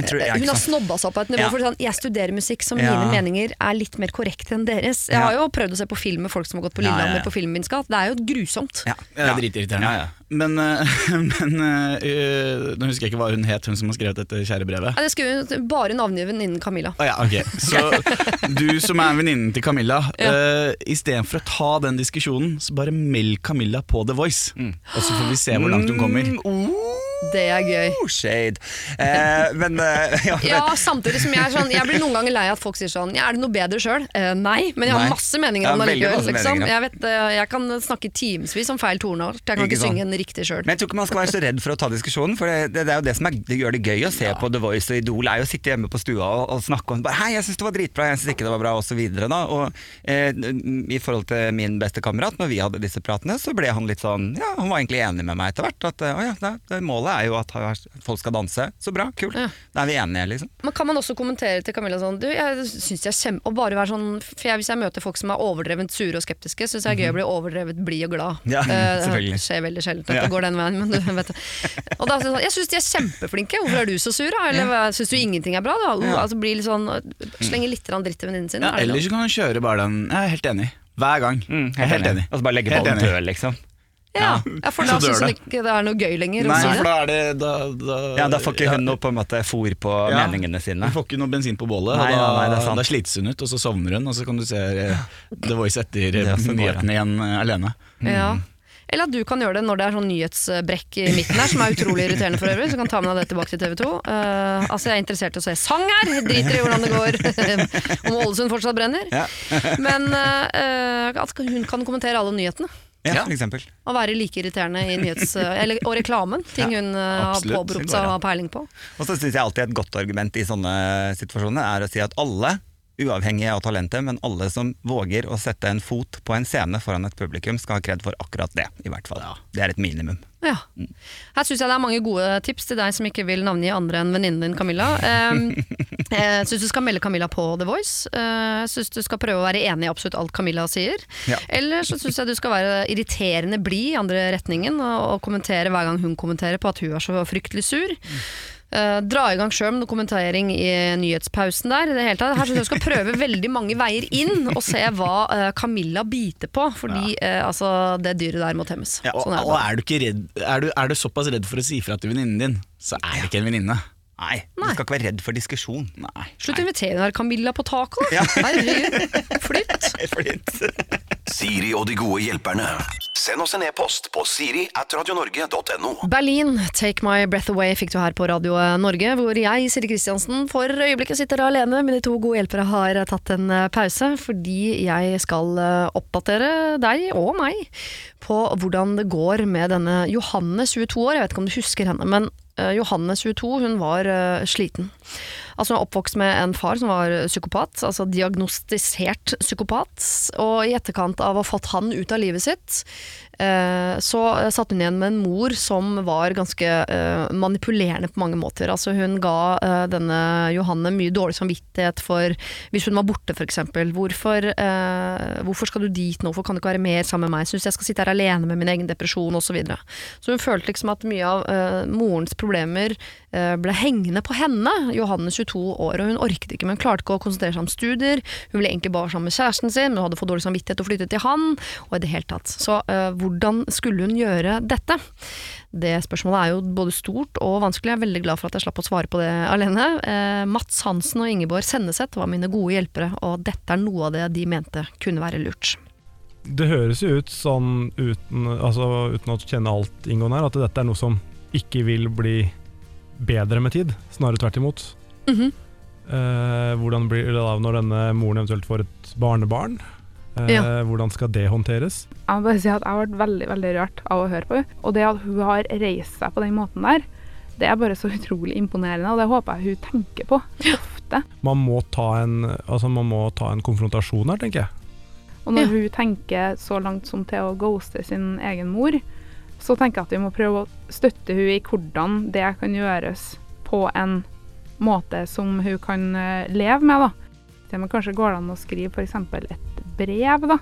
C: tror-
A: eh,
C: ja,
A: Hun har snobba seg opp på et nivå
C: Ja.
A: for sånn, jeg studerer musikk, så
C: Ja.
A: mine meninger er litt mer korrekte enn deres. Jeg
C: Ja.
A: har jo prøvd å se på film med folk som har gått på
C: Ja, ja,
A: Lillehammer
C: ja.
A: på Filmens gate. Det er jo grusomt.
C: Ja.
D: Det er dritirriterende.
C: Ja, ja.
D: Men, eh, men eh, eh, nå husker jeg ikke hva hun het, hun som har skrevet dette kjære brevet.
A: Det skulle hun bare navngitt venninnen Camilla.
D: Ah, ja, ok. Så du som er venninnen til Camilla,
A: Ja.
D: uh, istedenfor å ta den diskusjonen, så bare meld Camilla på The Voice. Og så får vi se hvor langt hun kommer.
C: Mm, oh,
A: Det er gøy.
C: shade. Eh, men eh, ja,
A: Ja, samtidig som jeg er sånn Jeg blir noen ganger lei at folk sier sånn ja, Er det noe bedre sjøl? Eh, nei, men jeg har
C: Nei.
A: masse meninger
C: Ja,
A: om det likevel. Liksom. Jeg, vet, eh, jeg kan snakke timevis om feil toneart. Jeg kan
C: Ikke
A: synge den riktig sjøl.
C: Men jeg tror ikke man skal være så redd for å ta diskusjonen, for det, det, det er jo det som er, det gjør det gøy å se på The Voice og Idol, er jo å sitte hjemme på stua og, og snakke om bare, Hei, jeg syns det var dritbra, jeg syns ikke det var bra. Og eh, I forhold til min beste kamerat, når vi hadde disse pratene, så ble han litt sånn Ja, han var egentlig enig med meg etter hvert. At å ja, målet er jo at folk skal danse. Så bra, kult.
A: Ja.
C: Da er vi enige, liksom.
A: Men kan man også kommentere til Camilla sånn Du, jeg synes jeg er kjem... Og bare være sånn For jeg, hvis jeg møter folk som er overdrevent sure og skeptiske, syns jeg det er gøy å bli overdrevet blid og glad.
C: Mhm. Ja,
A: Eh,
C: selvfølgelig.
A: Det skjer veldig sjelden at
C: Ja.
A: det går den veien, men du vet det. Og da er sånn, Jeg syns de er kjempeflinke, hvorfor er du så sur? da? Eller ja. syns du ingenting er bra? da?
C: Uh,
A: Altså bli litt sånn Slenge litt dritt til venninnen sin.
D: Ja,
A: er
D: eller så kan hun kjøre bare den Jeg er helt enig. Hver gang.
C: Mm,
D: Jeg er helt enig.
C: Og så bare legge
D: Helt
C: ballen
D: enig.
C: død, liksom.
A: Ja, ja, for da
D: Så
A: syns hun ikke det er noe gøy lenger.
D: Nei,
A: si
D: for da er det da, da,
C: Ja, Da får ikke hun noe på en måte fôr på
D: Ja.
C: meningene sine.
D: Hun får ikke noe bensin på bålet,
C: Nei,
D: og da,
C: nei, nei, det er
D: da slites hun ut, og så sovner hun, og så kan du se eh, The Voice etter eh, nyhetene igjen alene. alene.
A: Ja. Eller at du kan gjøre det når det er sånn nyhetsbrekk i midten her, som er utrolig irriterende for øvrig. Så kan ta med deg det tilbake til TV 2. Uh, altså, jeg er interessert i å se sang her! Driter i hvordan det går. Om Ålesund fortsatt brenner.
C: Ja.
A: Men uh, at hun kan kommentere alle nyhetene.
C: Ja, for eksempel.
A: Å være like irriterende i nyhets... Eller, og reklamen. Ting hun eh, har påberopt seg å ha peiling på.
C: Og så syns jeg alltid et godt argument i sånne situasjoner er å si at alle, uavhengig av talentet, men alle som våger å sette en fot på en scene foran et publikum, skal ha kred for akkurat det, i hvert fall. Ja. Det er et minimum.
A: Ja. Her syns jeg det er mange gode tips til deg som ikke vil navngi andre enn venninnen din Camilla. Jeg syns du skal melde Camilla på The Voice. Jeg syns du skal prøve å være enig i absolutt alt Camilla sier.
C: Ja.
A: Eller så syns jeg du skal være irriterende blid i andre retningen og, og kommentere hver gang hun kommenterer på at hun er så fryktelig sur. Uh, dra i gang sjøl med noe kommentering i nyhetspausen der. I det hele tatt. Her synes jeg skal prøve veldig mange veier inn og se hva uh, Camilla biter på. Fordi uh, altså, det dyret der må temmes.
D: Og,
A: Sånn er det
D: og er, du ikke redd, er, du, er du såpass redd for å si fra til venninnen din, så er det ikke en venninne.
C: Nei, du skal ikke være redd for diskusjon.
D: Nei.
A: Slutt å invitere der Camilla på taket, da. Herregud. Flytt.
B: Siri og de gode hjelperne. Send oss en e-post på siri at radionorge.no.
A: Berlin, Take My Breath Away fikk du her på Radio Norge, hvor jeg, Siri Kristiansen, for øyeblikket sitter alene. Mine to gode hjelpere har tatt en eh, pause, fordi jeg skal eh, oppdatere deg og meg på hvordan det går med denne Johanne, 22 år. Jeg vet ikke om du husker henne, men Johanne, 22, hun var eh, sliten. Altså Hun er oppvokst med en far som var psykopat, altså diagnostisert psykopat. Og i etterkant av å ha fått han ut av livet sitt, eh, så satt hun igjen med en mor som var ganske eh, manipulerende på mange måter. Altså Hun ga eh, denne Johanne mye dårlig samvittighet for hvis hun var borte, f.eks. Hvorfor, eh, hvorfor skal du dit nå, hvorfor kan du ikke være mer sammen med meg? Syns jeg skal sitte her alene med min egen depresjon, osv. Så, videre. så hun følte liksom at mye av eh, morens problemer eh, ble hengende på henne. Johanne 22 år, og hun orket ikke, men klarte ikke å konsentrere seg om studier. Hun ville egentlig bare sammen med kjæresten sin, men hun hadde fått dårlig samvittighet og flyttet til han. Og i det hele tatt. Så eh, hvordan skulle hun gjøre dette? Det spørsmålet er jo både stort og vanskelig. Jeg er veldig glad for at jeg slapp å svare på det alene. Eh, Mats Hansen og Ingeborg Senneset var mine gode hjelpere, og dette er noe av det de mente kunne være lurt.
E: Det høres jo ut sånn, uten, altså, uten å kjenne alt inngående her, at dette er noe som ikke vil bli bedre med tid, snarere tvert imot.
A: Mhm.
E: Eh, hvordan blir det da når denne moren eventuelt får et barnebarn? Eh,
A: Ja.
E: Hvordan skal det håndteres?
F: Jeg må bare si at jeg ble veldig veldig rørt av å høre på henne. Og det at hun har reist seg på den måten der, det er bare så utrolig imponerende, og det håper jeg hun tenker på ofte.
E: Man må ta en, altså man må ta en konfrontasjon her, tenker jeg.
F: Og når
A: Ja.
F: hun tenker så langt som til å ghoste sin egen mor, så tenker jeg at vi må prøve å støtte hun i hvordan det kan gjøres på en måte som hun kan eh, leve med. da. Det med kanskje går det an å skrive f.eks. et brev, da,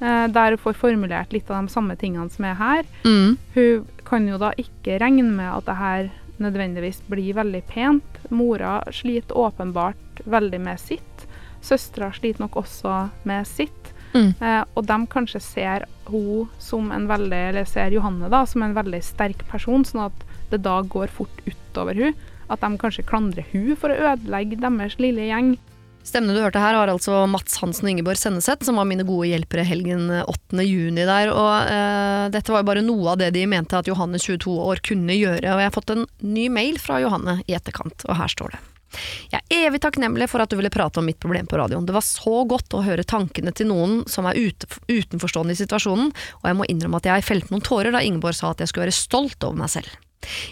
F: eh, der hun får formulert litt av de samme tingene som er her.
A: Mm.
F: Hun kan jo da ikke regne med at det her nødvendigvis blir veldig pent. Mora sliter åpenbart veldig med sitt. Søstera sliter nok også med sitt.
A: Mm.
F: Eh, og de kanskje ser hun som en veldig, eller ser Johanne da, som en veldig sterk person, sånn at det da går fort utover hun. At de kanskje klandrer hun for å ødelegge deres lille gjeng.
A: Stemmene du hørte her var altså Mats Hansen og Ingeborg Senneset, som var mine gode hjelpere helgen 8. juni der. Og eh, dette var jo bare noe av det de mente at Johanne 22 år kunne gjøre. Og jeg har fått en ny mail fra Johanne i etterkant, og her står det. Jeg er evig takknemlig for at du ville prate om mitt problem på radioen. Det var så godt å høre tankene til noen som er ute, utenforstående i situasjonen, og jeg må innrømme at jeg felte noen tårer da Ingeborg sa at jeg skulle være stolt over meg selv.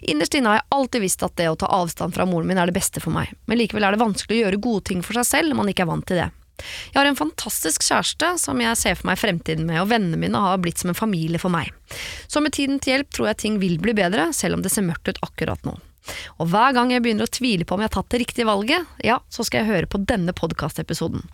A: Innerst inne har jeg alltid visst at det å ta avstand fra moren min er det beste for meg, men likevel er det vanskelig å gjøre gode ting for seg selv når man ikke er vant til det. Jeg har en fantastisk kjæreste som jeg ser for meg fremtiden med, og vennene mine har blitt som en familie for meg. Så med tiden til hjelp tror jeg ting vil bli bedre, selv om det ser mørkt ut akkurat nå. Og hver gang jeg begynner å tvile på om jeg har tatt det riktige valget, ja, så skal jeg høre på denne podkastepisoden.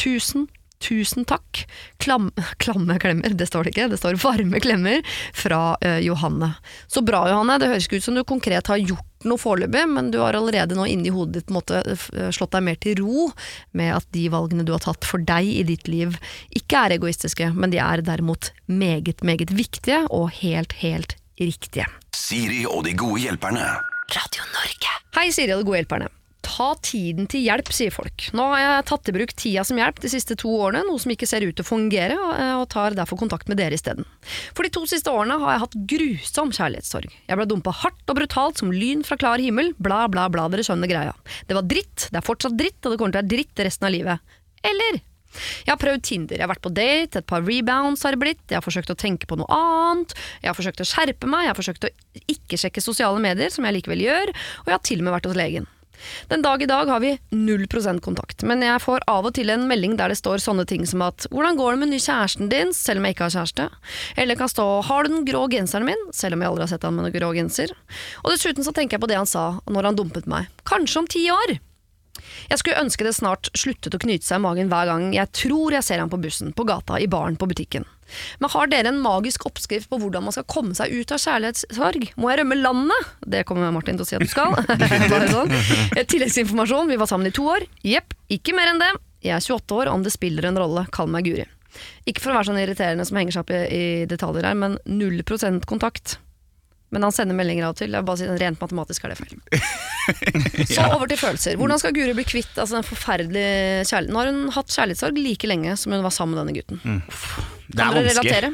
A: Tusen, tusen takk. Klam, klamme klemmer, det står det ikke, det står varme klemmer fra uh, Johanne. Så bra, Johanne. Det høres ikke ut som du konkret har gjort noe foreløpig, men du har allerede nå inni hodet ditt på en måte slått deg mer til ro med at de valgene du har tatt for deg i ditt liv, ikke er egoistiske, men de er derimot meget, meget viktige og helt, helt riktige.
B: Siri og de gode hjelperne.
A: Radio Norge. Hei, Siri og de gode hjelperne. Ta tiden til hjelp, sier folk. Nå har jeg tatt i bruk tida som hjelp de siste to årene, noe som ikke ser ut til å fungere, eh, og tar derfor kontakt med dere isteden. For de to siste årene har jeg hatt grusom kjærlighetssorg. Jeg ble dumpa hardt og brutalt som lyn fra klar himmel, bla, bla, bla, dere skjønner greia. Det var dritt, det er fortsatt dritt, og det kommer til å være dritt resten av livet. Eller? Jeg har prøvd Tinder, jeg har vært på date, et par rebounds har det blitt, jeg har forsøkt å tenke på noe annet, jeg har forsøkt å skjerpe meg, jeg har forsøkt å ikke sjekke sosiale medier, som jeg likevel gjør, og jeg har til og med vært hos legen. Den dag i dag har vi 0% kontakt, men jeg får av og til en melding der det står sånne ting som at 'hvordan går det med ny kjæresten din', selv om jeg ikke har kjæreste. Eller kan stå 'har du den grå genseren min', selv om jeg aldri har sett han med noen grå genser. Og dessuten så tenker jeg på det han sa når han dumpet meg. Kanskje om ti år. Jeg skulle ønske det snart sluttet å knyte seg i magen hver gang jeg tror jeg ser ham på bussen, på gata, i baren, på butikken. Men har dere en magisk oppskrift på hvordan man skal komme seg ut av kjærlighetssorg? Må jeg rømme landet? Det kommer Martin til å si at du skal. Bare sånn. Eh, Tilleggsinformasjon, vi var sammen i to år. Jepp, ikke mer enn det. Jeg er 28 år, om det spiller en rolle, kall meg Guri. Ikke for å være sånn irriterende som henger seg opp i, i detaljer her, men null prosent kontakt. Men han sender meldinger av og til. Jeg bare sier Rent matematisk er det feil. Så over til følelser. Hvordan skal Guri bli kvitt altså, den forferdelige kjærligheten? Nå har hun hatt kjærlighetssorg like lenge som hun var sammen med denne gutten.
D: Det
A: Kan
D: er
A: dere
D: vanskelig.
A: relatere?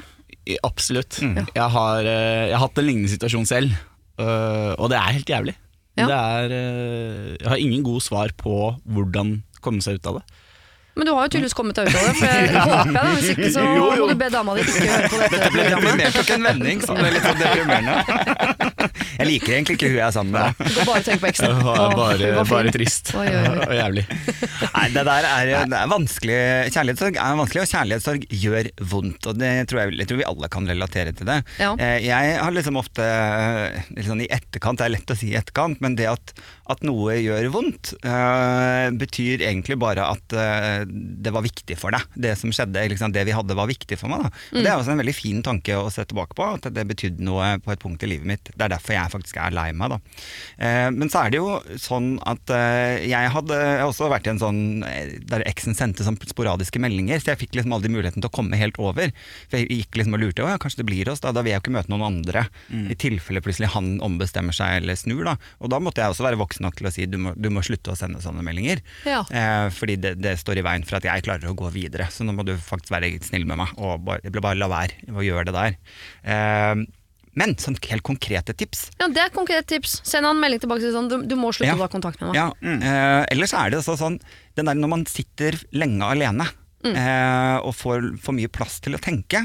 D: Absolutt. Jeg, har, eh, jeg har hatt en lignende situasjon selv, øh, og det er helt jævlig.
A: Ja.
D: Det er, øh, jeg har ingen gode svar på hvordan komme seg ut av det.
A: Men du har jo tydeligvis kommet deg ut av det, for jeg håper jeg da. Hvis ikke så
D: Jo, jo.
A: må du be dama di ikke høre på dette
C: Dette ble
A: mer
C: deprimert tok en vending som ble litt sånn deprimerende. Jeg liker egentlig ikke hun jeg er sammen med.
A: Du kan bare tenke på eksen.
D: Det bare, bare trist
A: Oi, oi, oi.
D: og jævlig.
C: Nei, det der er, det er vanskelig. Kjærlighetssorg er vanskelig, og kjærlighetssorg gjør vondt. Og det tror jeg, jeg tror vi alle kan relatere til det.
A: Ja.
C: Eh, Jeg har liksom ofte liksom i etterkant, det er lett å si i etterkant, men det at, at noe gjør vondt, uh, betyr egentlig bare at uh, det var viktig for deg. Det som skjedde, liksom, det vi hadde var viktig for meg. Og Det er også en veldig fin tanke å se tilbake på, at det betydde noe på et punkt i livet mitt. Det er derfor jeg faktisk er lei meg. Eh, men så er det jo sånn at jeg hadde jeg har også vært i en sånn der eksen sendte sånn sporadiske meldinger, så jeg fikk liksom aldri muligheten til å komme helt over. For jeg gikk liksom og lurte, ja, kanskje det blir oss, da, da vil jeg jo ikke møte noen andre. I tilfelle plutselig han ombestemmer seg eller snur, da. Og da måtte jeg også være voksen nok til å si du må, du må slutte å sende sånne meldinger.
A: Ja.
C: Eh, fordi det, det står i veien for at jeg klarer å gå videre. Så nå må du faktisk være snill med meg, og bare, bare la være å gjøre det der. Eh, men sånn helt konkrete tips
A: Ja, Det er et konkret tips. Send han en melding tilbake si sånn, du, du må slutte
C: Ja.
A: å ta kontakt med meg.
C: Ja, eh, ellers er det sånn Den der når man sitter lenge alene eh, og får for mye plass til å tenke,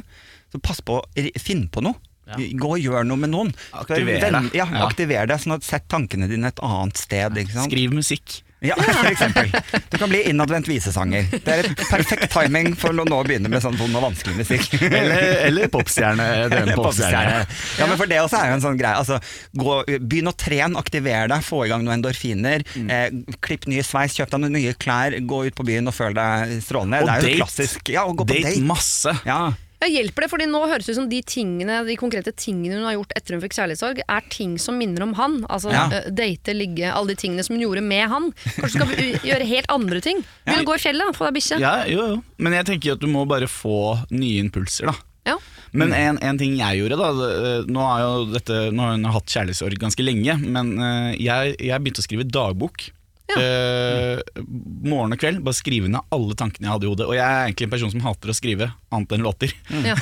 C: så pass på å finne på noe. Gå og gjør noe med noen.
D: Aktiver deg.
C: Ja,
D: Ja.
C: aktiver deg. Sånn at Sett tankene dine et annet sted.
D: Skriv musikk.
C: Ja, for eksempel. Du kan bli innadvendt visesanger. Det er et perfekt timing for å nå begynne med sånn vond og vanskelig musikk.
D: Eller, eller popstjerne. Popstjerne.
C: Ja, men for det også er jo en sånn greie. Altså, gå, begynn å trene, aktiver deg, få i gang noen endorfiner.
D: Mm.
C: Eh, klipp nye sveis, kjøp deg noen nye klær, gå ut på byen og føl deg strålende.
D: Og
C: det er jo
D: date.
C: klassisk. Ja, og gå på
D: Date
C: date.
D: masse.
C: Ja.
A: Ja, hjelper det, fordi nå høres det ut som de tingene, de konkrete tingene hun har gjort etter hun fikk kjærlighetssorg, er ting som minner om han. Altså
C: Ja.
A: eh, date, ligge, alle de tingene som hun gjorde med han. Kanskje du skal gjøre helt andre ting.
C: Vil
A: du ja. gå i fjellet, få deg bikkje.
D: Ja, jo, jo. Men jeg tenker at du må bare få nye impulser, da.
A: Ja.
D: Men en, en ting jeg gjorde, da Nå har jo dette Nå har hun hatt kjærlighetssorg ganske lenge, men eh, jeg, jeg begynte å skrive dagbok. Eh, morgen og kveld. Bare skrive ned alle tankene jeg hadde i hodet. Og jeg er egentlig en person som hater å skrive annet enn låter.
A: Ja.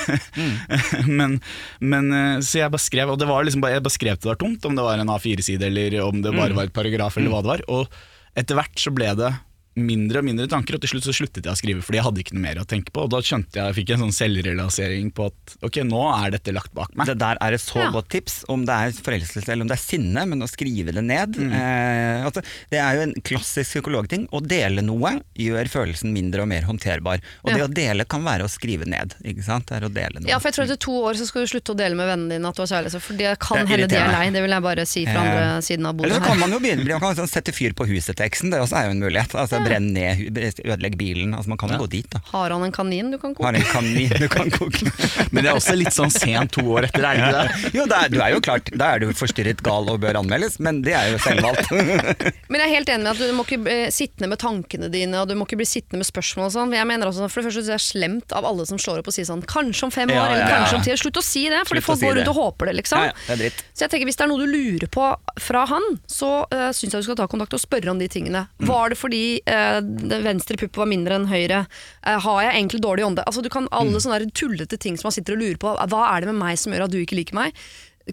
D: men, men eh, Så jeg bare skrev, og det var liksom bare, jeg bare skrev til det var tomt, om det var en A4-side eller om det bare var et paragraf eller hva det var. Og etter hvert så ble det mindre og mindre tanker, og til slutt så sluttet jeg å skrive fordi jeg hadde ikke noe mer å tenke på. Og da skjønte jeg, jeg fikk en sånn selvrealisering på at ok, nå er dette lagt bak meg.
C: Det der er et så
A: Ja.
C: godt tips, om det er forelskelse eller om det er sinne, men å skrive det ned.
D: Mm.
C: Eh, altså, det er jo en klassisk psykologting. Å dele noe gjør følelsen mindre og mer håndterbar. Og det å dele kan være å skrive ned. Ikke sant? Det er å dele noe.
A: Ja, for jeg tror etter to år så skal du slutte å dele med vennene dine at du har kjærlighet. For det kan hende de er lei. Det vil jeg bare si fra
C: Eh,
A: siden av
C: Eller så kan man jo begynne man kan sånn sette fyr på huset-teksten, det også er jo en mulighet. Altså bare brenne ned, ødelegg ødelegge bilen. Altså, man kan jo gå dit, da.
A: Har han en kanin du kan koke?
C: Har en kanin du kan koke.
D: Men det er også litt sånn sent to år etter, er det ikke det?
C: Jo, da du er jo klart, da er du forstyrret gal og bør anmeldes, men det er jo selvvalgt.
A: Men jeg er helt enig med at du må ikke bli sittende med tankene dine, og du må ikke bli sittende med spørsmål og sånn. Jeg mener også, for det første det er slemt av alle som slår opp og sier sånn Kanskje om fem år,
C: Ja,
A: eller
C: ja, eller
A: kanskje om ti år. Slutt å si det, fordi folk
C: si
A: går
C: det.
A: rundt og håper det, liksom.
C: Ja, ja, det er dritt.
A: Så jeg tenker hvis det er noe du lurer på fra han, så uh, syns jeg du skal ta kontakt og spørre om de tingene.
C: Mm.
A: Var det fordi eh, venstre pupp var mindre enn høyre? Eh, har jeg egentlig dårlig ånde? Altså, du kan alle
C: Mm.
A: sånne tullete ting som man sitter og lurer på. Hva er det med meg som gjør at du ikke liker meg?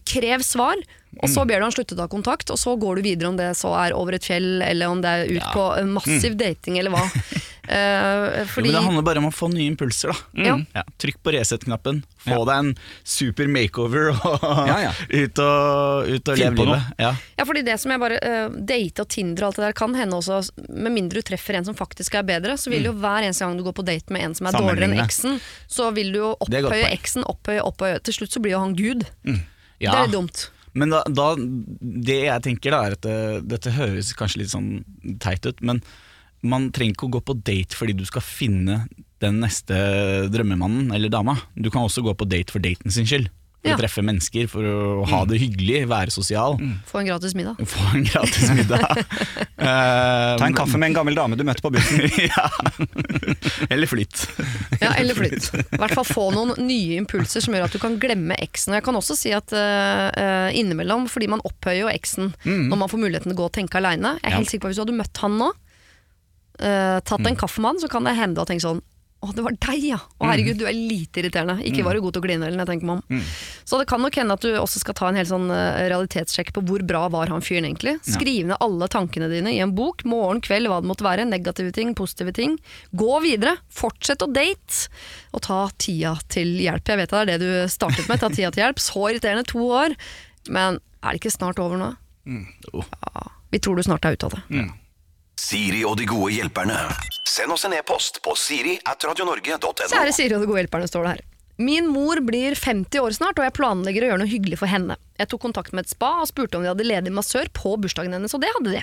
A: Krev svar, og
C: Mm.
A: så ber du han slutte å ta kontakt, og så går du videre om det så er over et fjell, eller om det er ut
D: Ja.
A: på massiv dating, eller hva. Eh,
D: Jo,
A: fordi
D: Men det handler bare om å få nye impulser, da.
A: Ja.
D: Ja, trykk på Resett-knappen, få deg en super makeover og
C: Ja, ja.
D: ut og, ut og
C: leve
D: livet. Ja.
A: Ja, fordi det som jeg bare uh, Date og Tinder og alt det der kan hende også, med mindre du treffer en som faktisk er bedre, så vil jo hver eneste gang du går på date med en som er dårligere enn eksen, så vil du jo opphøye eksen, opphøye, opphøye. Til slutt så blir jo han gud.
D: Ja.
A: Det er dumt.
D: Men da, da, det jeg tenker da er at det, dette høres kanskje litt sånn teit ut, men man trenger ikke å gå på date fordi du skal finne den neste drømmemannen eller dama. Du kan også gå på date for daten sin skyld. For
A: Ja.
D: å treffe mennesker, for å ha det hyggelig, være sosial.
A: Få en gratis middag.
D: Få en gratis middag. uh,
C: Ta en kaffe med en gammel dame du møtte på bussen.
D: ja. Eller flytt.
A: Ja, eller flytt. I hvert fall få noen nye impulser som gjør at du kan glemme eksen. Og jeg kan også si at uh, eh, innimellom, fordi man opphøyer jo eksen når man får muligheten til å gå og tenke aleine. Jeg er helt sikker på at hvis du hadde møtt han nå, uh, tatt en kaffe med han, så kan det hende du har tenkt sånn å, det var deg, ja! Å, herregud, du er lite irriterende. Ikke var du god til å kline heller, når jeg tenker meg om. Så det kan nok hende at du også skal ta en hel sånn eh, realitetssjekk på hvor bra var han fyren egentlig. Skriv ned alle tankene dine i en bok, morgen, kveld, hva det måtte være. Negative ting, positive ting. Gå videre. Fortsett å date. Og ta tida til hjelp. Jeg vet det er det du startet med, ta tida til hjelp. Så irriterende, to år. Men er det ikke snart over nå?
D: Jo.
A: Ja, vi tror du snart er ute av det.
B: Siri og de gode hjelperne. Send oss en e-post på siri at radionorge.no.
A: Kjære Siri og de gode hjelperne, står det her. Min mor blir 50 år snart, og jeg planlegger å gjøre noe hyggelig for henne. Jeg tok kontakt med et spa og spurte om de hadde ledig massør på bursdagen hennes, og det hadde de.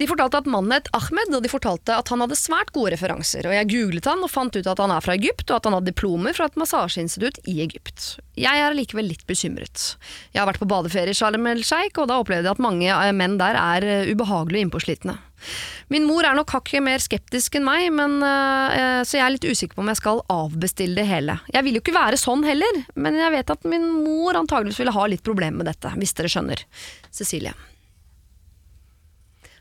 A: De fortalte at mannen het Ahmed, og de fortalte at han hadde svært gode referanser. Og jeg googlet han og fant ut at han er fra Egypt, og at han hadde diplomer fra et massasjeinstitutt i Egypt. Jeg er likevel litt bekymret. Jeg har vært på badeferie i Sharm el Sheikh, og da opplevde jeg at mange eh, menn der er eh, ubehagelige og innpåslitne. Min mor er nok hakket mer skeptisk enn meg, men, eh, så jeg er litt usikker på om jeg skal avbestille det hele. Jeg vil jo ikke være sånn heller, men jeg vet at min mor antageligvis ville ha litt problemer med dette, hvis dere skjønner. Cecilie.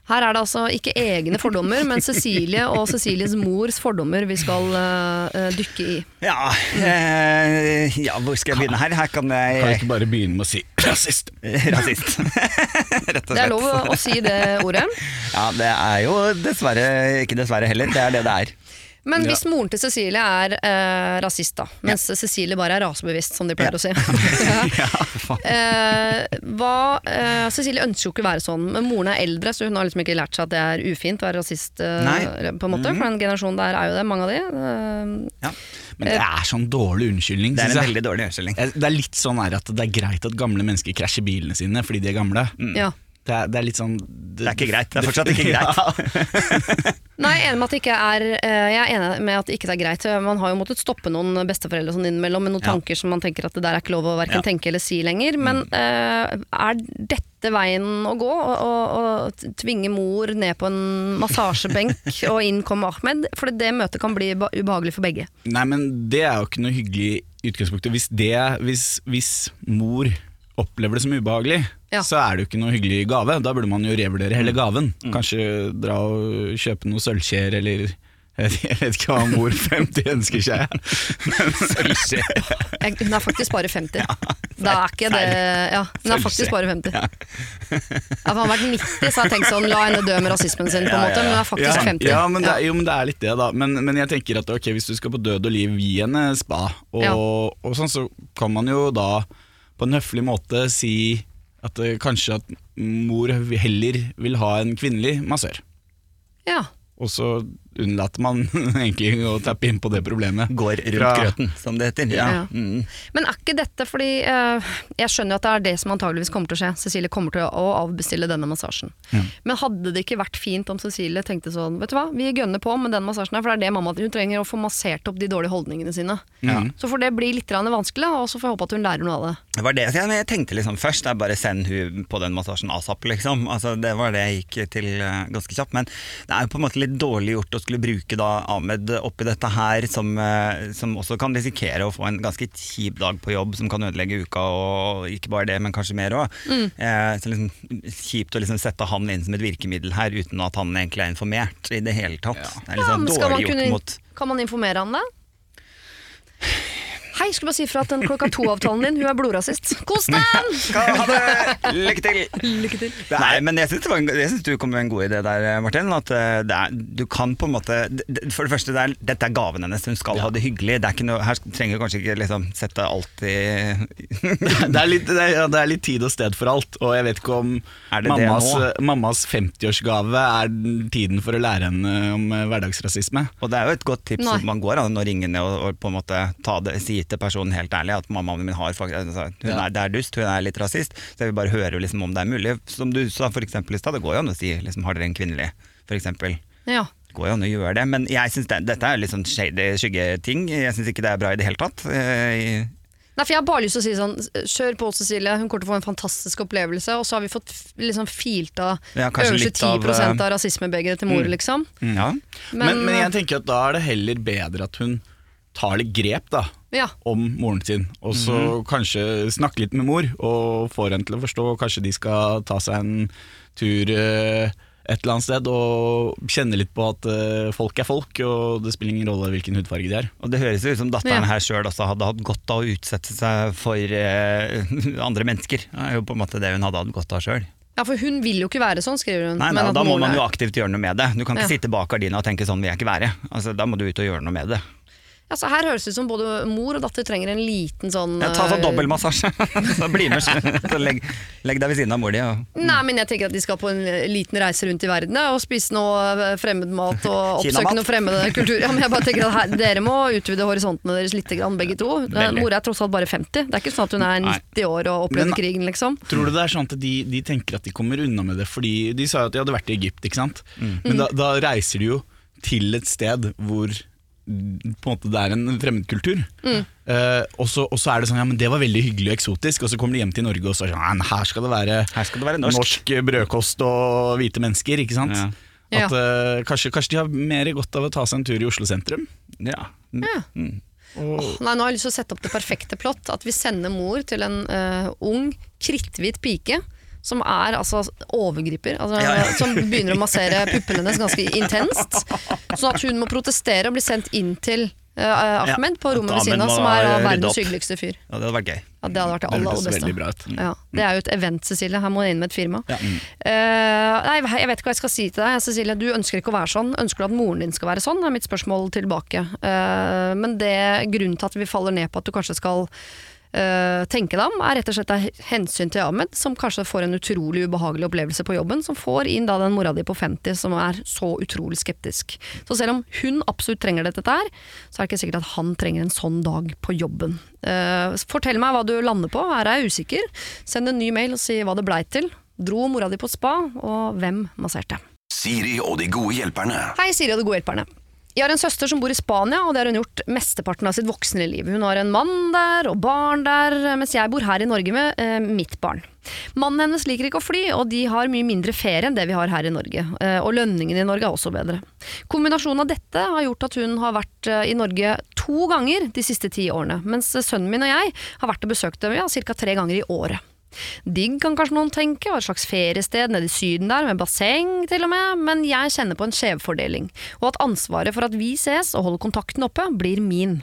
A: Her er det altså ikke egne fordommer, men Cecilie og Cecilies mors fordommer vi skal uh, dykke i.
C: Ja, uh, ja, hvor skal jeg begynne her? Her kan
D: Kan jeg
C: jeg
D: ikke bare begynne med å si rasist?
C: Rasist. Rett og
A: Det er lov å si det ordet.
C: Ja, det er jo dessverre ikke dessverre heller. Det er det det er.
A: Men hvis moren til Cecilie er eh, rasist, da, mens Cecilie bare er rasebevisst, som de pleier å si eh, hva, eh, Cecilie ønsker jo ikke å være sånn, men moren er eldre, så hun har liksom ikke lært seg at det er ufint å være rasist. Eh, på en måte, For den generasjonen der er jo det, mange av de. Eh,
D: Men det er sånn dårlig unnskyldning.
C: Det er en
D: jeg.
C: veldig dårlig unnskyldning.
D: Det er litt sånn at det er greit at gamle mennesker krasjer bilene sine fordi de er gamle.
A: ja.
D: Det, er, det er litt sånn
C: Det er ikke greit. Det er fortsatt ikke greit.
A: Nei, jeg er enig med at det ikke er eh, Jeg er enig med at ikke det er greit. Man har jo måttet stoppe noen besteforeldre sånn innimellom med noen
C: Ja.
A: tanker som man tenker at det der er ikke lov å hverken
C: Ja.
A: tenke eller si lenger. Men eh, er dette veien å gå? Å tvinge mor ned på en massasjebenk og inn kommer Ahmed? For det møtet kan bli ubehagelig for begge.
D: Nei, men det er jo ikke noe hyggelig i utgangspunktet. Hvis, det, hvis, hvis mor opplever det som ubehagelig,
A: Ja.
D: så er det jo ikke noe hyggelig gave. Da burde man jo revurdere hele gaven. Kanskje dra og kjøpe noe sølvskjeer eller jeg vet ikke hva mor 50 ønsker seg.
A: Jeg, hun er faktisk bare 50. da er ikke det Ja, hun er faktisk bare 50. Hadde han vært 90, så hadde jeg tenkt sånn la henne dø med rasismen sin, på en måte, men hun er faktisk
D: ja,
A: 50.
D: Ja, men det, jo, men det er litt det, da. Men, men jeg tenker at ok, hvis du skal på død og liv gi henne spa, og,
A: Ja.
D: og sånn, så kan man jo da på en høflig måte si at eh, kanskje at mor heller vil ha en kvinnelig massør.
A: Ja.
D: Og så unnlater man egentlig å tappe inn på det problemet.
C: Går rundt
D: Fra-
C: grøten, som det heter.
A: Ja.
C: Mm.
A: Men er ikke dette fordi uh, Jeg skjønner jo at det er det som antageligvis kommer til å skje. Cecilie kommer til å avbestille denne massasjen. Men hadde det ikke vært fint om Cecilie tenkte sånn Vet du hva, vi gønner på med den massasjen her, for det er det mamma Hun trenger å få massert opp de dårlige holdningene sine.
C: Ja.
A: Så får det bli litt vanskelig, og så får jeg håpe at hun lærer noe av det.
C: Det var det jeg, jeg tenkte liksom først, det er bare send hun på den massasjen asap, liksom. Altså, det var det jeg gikk til eh, ganske kjapt. Men det er jo på en måte litt dårlig gjort å skulle bruke da Ahmed oppi dette her, som, eh, som også kan risikere å få en ganske kjip dag på jobb, som kan ødelegge uka, og ikke bare det, men kanskje mer òg. Eh, liksom, kjipt å liksom sette han inn som et virkemiddel her, uten at han egentlig er informert i det hele tatt. Det er
A: Ja,
C: liksom
A: men skal man kunne-
C: gjort mot
A: Kan man informere han det? Hei, skulle bare si fra at den klokka to-avtalen din, hun er blodrasist. Kos deg!
C: Ha det! Lykke til!
A: Lykke til.
C: Nei, men jeg syns, det var en, jeg synes du kom med en god idé der, Martin. At eh, det er, du kan på en måte For det første, det er, dette er gaven hennes. Hun skal ha det hyggelig. Det er ikke noe, her trenger du kanskje ikke liksom, sette alt i
D: det, er litt, det, er, ja, det er litt tid og sted for alt, og jeg vet ikke om
C: Er
D: mammas, mammas 50-årsgave er tiden for å lære henne om eh, hverdagsrasisme.
C: Og det er jo et godt tips
A: Nei.
C: at man går an å ringe ned og, og på en måte ta det, si til personen helt ærlig at mammaen min har faktisk altså, hun
D: Ja.
C: er, Det er dust, hun er litt rasist. Så jeg vil bare høre liksom, om det er mulig. Som du sa for eksempel i stad, det går jo an å si liksom, har dere en kvinnelig, for eksempel.
A: Ja.
C: Det går jo an å gjøre det, men jeg synes det, dette er litt sånn shady skyggeting. Jeg syns ikke det er bra i det hele tatt. Eh,
A: Nei, for Jeg har bare lyst til å si sånn, kjør på Cecilie, hun kommer til å få en fantastisk opplevelse. Og så har vi fått liksom filt av
C: Ja,
A: øverste
C: litt av,
A: 10 av,
C: eh,
A: rasismebegeret til mor, liksom.
C: Ja.
A: Men,
D: Men, men jeg tenker at da er det heller bedre at hun tar litt grep da,
A: ja.
D: om moren sin, og så kanskje snakke litt med mor, og får henne til å forstå. Kanskje de skal ta seg en tur eh, et eller annet sted og kjenne litt på at eh, folk er folk, og det spiller ingen rolle hvilken hudfarge de er.
C: Og det høres ut som datteren
A: Ja.
C: her sjøl hadde hatt godt av å utsette seg for eh, andre mennesker. Det er jo på en måte det hun hadde hatt godt av sjøl.
A: ja, for hun vil jo ikke være sånn, skriver hun.
C: Nei,
A: men
C: nei,
A: at
C: da må man jo aktivt gjøre noe med det. Du kan ikke
A: Ja.
C: sitte bak gardina og tenke sånn vil jeg ikke være. Altså, da må du ut og gjøre noe med det.
A: Ja, så her høres det ut som både mor og datter trenger en liten sånn
C: Ja, ta sånn
A: eh,
C: dobbeltmassasje, så bli med. Så legg, legg deg ved siden av mor di. Og
A: Nei, men jeg tenker at de skal på en eh, liten reise rundt i verden og spise noe fremmed fremmedmat og oppsøke noe fremmede kultur. Ja, men jeg bare tenker at her, Dere må utvide horisontene deres litt, grann, begge to. Eh,
C: Veldig.
A: Mor er tross alt bare 50. Det er ikke sånn at hun er
C: Nei.
A: 90 år og opplevde
D: Men-
A: krigen, liksom.
D: Tror du det er sånn at de, de tenker at de kommer unna med det fordi De sa jo at de hadde vært i Egypt, ikke sant? Men da, da reiser de jo til et sted hvor mm, på en måte det er en fremmedkultur. Mm. og, så, og så er det sånn ja, men det var veldig hyggelig og eksotisk, og så kommer de hjem til Norge og så er sånn her skal det være,
C: Her skal det være norsk.
D: brødkost og hvite mennesker, ikke sant?
C: Ja.
D: At, uh, kanskje, kanskje de har mer godt av å ta seg en tur i Oslo sentrum?
C: ja.
A: Ja.
C: Mm.
A: Nei, nå har jeg lyst til å sette opp det perfekte plott. At vi sender mor til en uh, ung, kritthvit pike. Som er altså overgriper. Altså,
C: Ja, ja.
A: Som begynner å massere puppene hennes ganske intenst. Sånn at hun må protestere og bli sendt inn til uh, Ahmed på rommet ved siden av, som er verdens hyggeligste fyr.
C: ja, det hadde vært gøy.
A: Ja, det hadde vært det aller, beste.
D: ut.
A: Ja, det er jo et event, Cecilie. Her må du inn med et firma.
C: Ja.
A: Uh, nei, jeg vet ikke hva jeg skal si til deg. Cecilie, du ønsker ikke å være sånn. Ønsker du at moren din skal være sånn? er mitt spørsmål tilbake. Uh, men det grunnen til at vi faller ned på at du kanskje skal eh, tenke deg om, er rett og slett av hensyn til Ahmed, som kanskje får en utrolig ubehagelig opplevelse på jobben, som får inn da den mora di på 50 som er så utrolig skeptisk. Så selv om hun absolutt trenger dette der, så er det ikke sikkert at han trenger en sånn dag på jobben. Uh, fortell meg hva du lander på, her er jeg usikker. Send en ny mail og si hva det blei til. Dro mora di på spa, og hvem masserte?
B: Siri og de gode hjelperne.
A: Hei, Siri og de gode hjelperne. Jeg har en søster som bor i Spania, og det har hun gjort mesteparten av sitt voksne liv. Hun har en mann der og barn der, mens jeg bor her i Norge med eh, mitt barn. Mannen hennes liker ikke å fly, og de har mye mindre ferie enn det vi har her i Norge. Eh, og lønningene i Norge er også bedre. Kombinasjonen av dette har gjort at hun har vært eh, i Norge to ganger de siste ti årene, mens sønnen min og jeg har vært og besøkt dem ja, ca. tre ganger i året. Digg kan kanskje noen tenke, og et slags feriested nede i Syden der, med basseng til og med, men jeg kjenner på en skjevfordeling, og at ansvaret for at vi ses og holder kontakten oppe, blir min.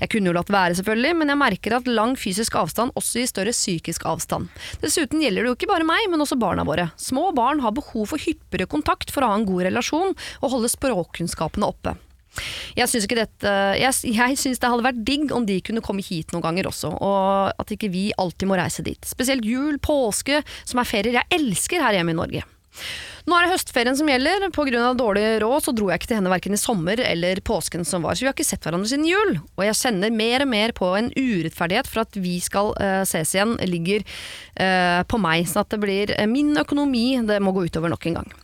A: Jeg kunne jo latt være selvfølgelig, men jeg merker at lang fysisk avstand også gir større psykisk avstand. Dessuten gjelder det jo ikke bare meg, men også barna våre. Små barn har behov for hyppigere kontakt for å ha en god relasjon og holde språkkunnskapene oppe. Jeg syns det hadde vært digg om de kunne komme hit noen ganger også, og at ikke vi alltid må reise dit. Spesielt jul, påske, som er ferier jeg elsker her hjemme i Norge. Nå er det høstferien som gjelder. Pga. dårlig råd så dro jeg ikke til henne verken i sommer eller påsken som var, så vi har ikke sett hverandre siden jul. Og jeg kjenner mer og mer på en urettferdighet for at vi skal uh, ses igjen, ligger uh, på meg. Sånn at det blir uh, min økonomi det må gå utover nok en gang.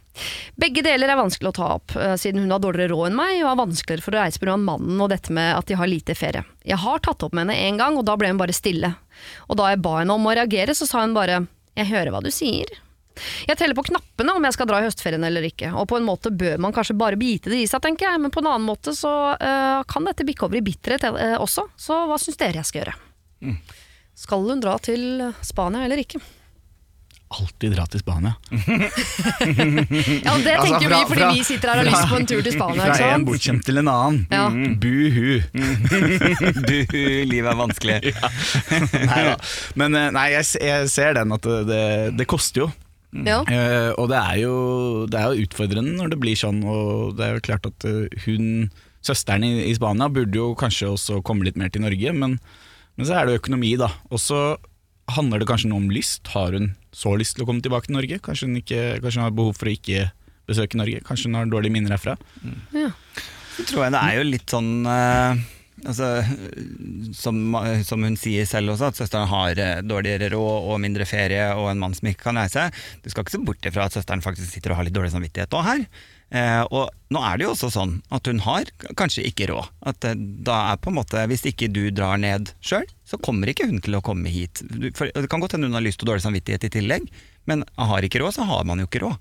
A: Begge deler er vanskelig å ta opp, eh, siden hun har dårligere råd enn meg, og har vanskeligere for å reise pga. mannen og dette med at de har lite ferie. Jeg har tatt opp med henne en gang, og da ble hun bare stille. Og da jeg ba henne om å reagere, så sa hun bare 'jeg hører hva du sier'. Jeg teller på knappene om jeg skal dra i høstferien eller ikke, og på en måte bør man kanskje bare bite det i seg, tenker jeg, men på en annen måte så uh, kan dette bikke over i bitterhet uh, også, så hva syns dere jeg skal gjøre? Skal hun dra til Spania eller ikke?
D: Alltid dra til Spania.
A: Ja, det
D: Altså,
A: tenker altså,
D: fra-
A: vi fordi
D: fra-
A: vi sitter her og har lyst på en tur til Spania,
D: Fra en
A: bortkjent
D: bortskjemt til en annen.
A: Ja.
D: Buhu.
C: Du, livet er vanskelig.
D: Nei da. Men eh, nei, jeg, jeg ser den at det, det, det koster jo.
A: Ja.
D: Uh, og det er, jo, det er jo utfordrende når det blir sånn, og det er jo klart at eh, hun, søsteren i, i Spania, burde jo kanskje også komme litt mer til Norge, men, men så er det jo økonomi, da. Og så handler det kanskje noe om lyst. Har hun så lyst til å komme tilbake til Norge? Kanskje hun, ikke, kanskje hun har behov for å ikke besøke Norge? Kanskje hun har dårlige minner herfra? Ja.
C: Så tror jeg det er jo litt sånn uh, altså, som, som hun sier selv også, at søsteren har eh, dårligere råd og mindre ferie og en mann som ikke kan reise. Du skal ikke se bort ifra at søsteren faktisk sitter og har litt dårlig samvittighet òg her. Eh, og nå er det jo også sånn at hun har kanskje ikke råd. At eh, da er på en måte, Hvis ikke du drar ned sjøl, så kommer ikke hun til å komme hit. Du, for Det kan godt hende hun har lyst og dårlig samvittighet i tillegg, men har ikke råd, så har man jo ikke råd.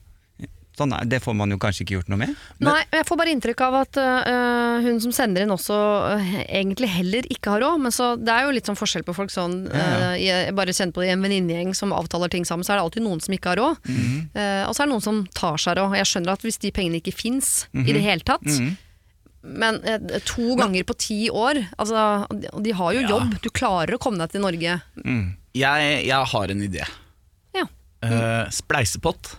C: Sånn er, det får man jo kanskje ikke gjort noe med.
A: Nei, jeg får bare inntrykk av at uh, hun som sender inn også uh, egentlig heller ikke har råd. Men så, det er jo litt sånn forskjell på folk sånn uh, Jeg bare kjenner på det i en venninnegjeng som avtaler ting sammen, så er det alltid noen som ikke har råd.
C: Mhm.
A: Eh, og så er det noen som tar seg råd. Jeg skjønner at hvis de pengene ikke fins i
C: Mhm.
A: det hele tatt Men eh, to ganger på ti år, altså, de har jo jobb. Du klarer å komme deg til Norge.
D: Jeg, jeg har en idé.
A: Ja.
D: Eh, spleisepott.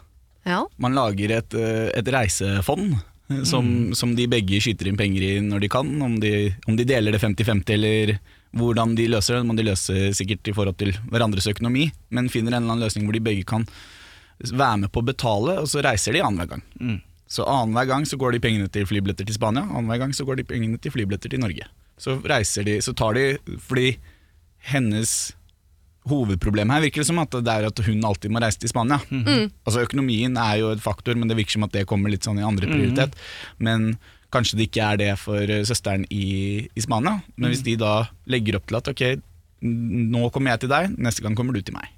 A: Ja.
D: Man lager et, eh, et reisefond Som, som, som de begge skyter inn penger i når de kan. Om de, om de deler det 50-50 eller hvordan de løser det, må de løse sikkert i forhold til hverandres økonomi, men finner en eller annen løsning hvor de begge kan være med på å betale, og så reiser de annenhver gang. Så annenhver gang så går de pengene til flybilletter til Spania, annenhver gang så går de pengene til flybilletter til Norge. Så reiser de, så tar de Fordi hennes hovedproblem her virker det som at det er at hun alltid må reise til Spania. Altså Økonomien er jo et faktor, men det virker som at det kommer litt sånn i andre prioritet. Men kanskje det ikke er det for eh, søsteren i, i Spania. Men hvis de da legger opp til at ok, nå kommer jeg til deg, neste gang kommer du til meg.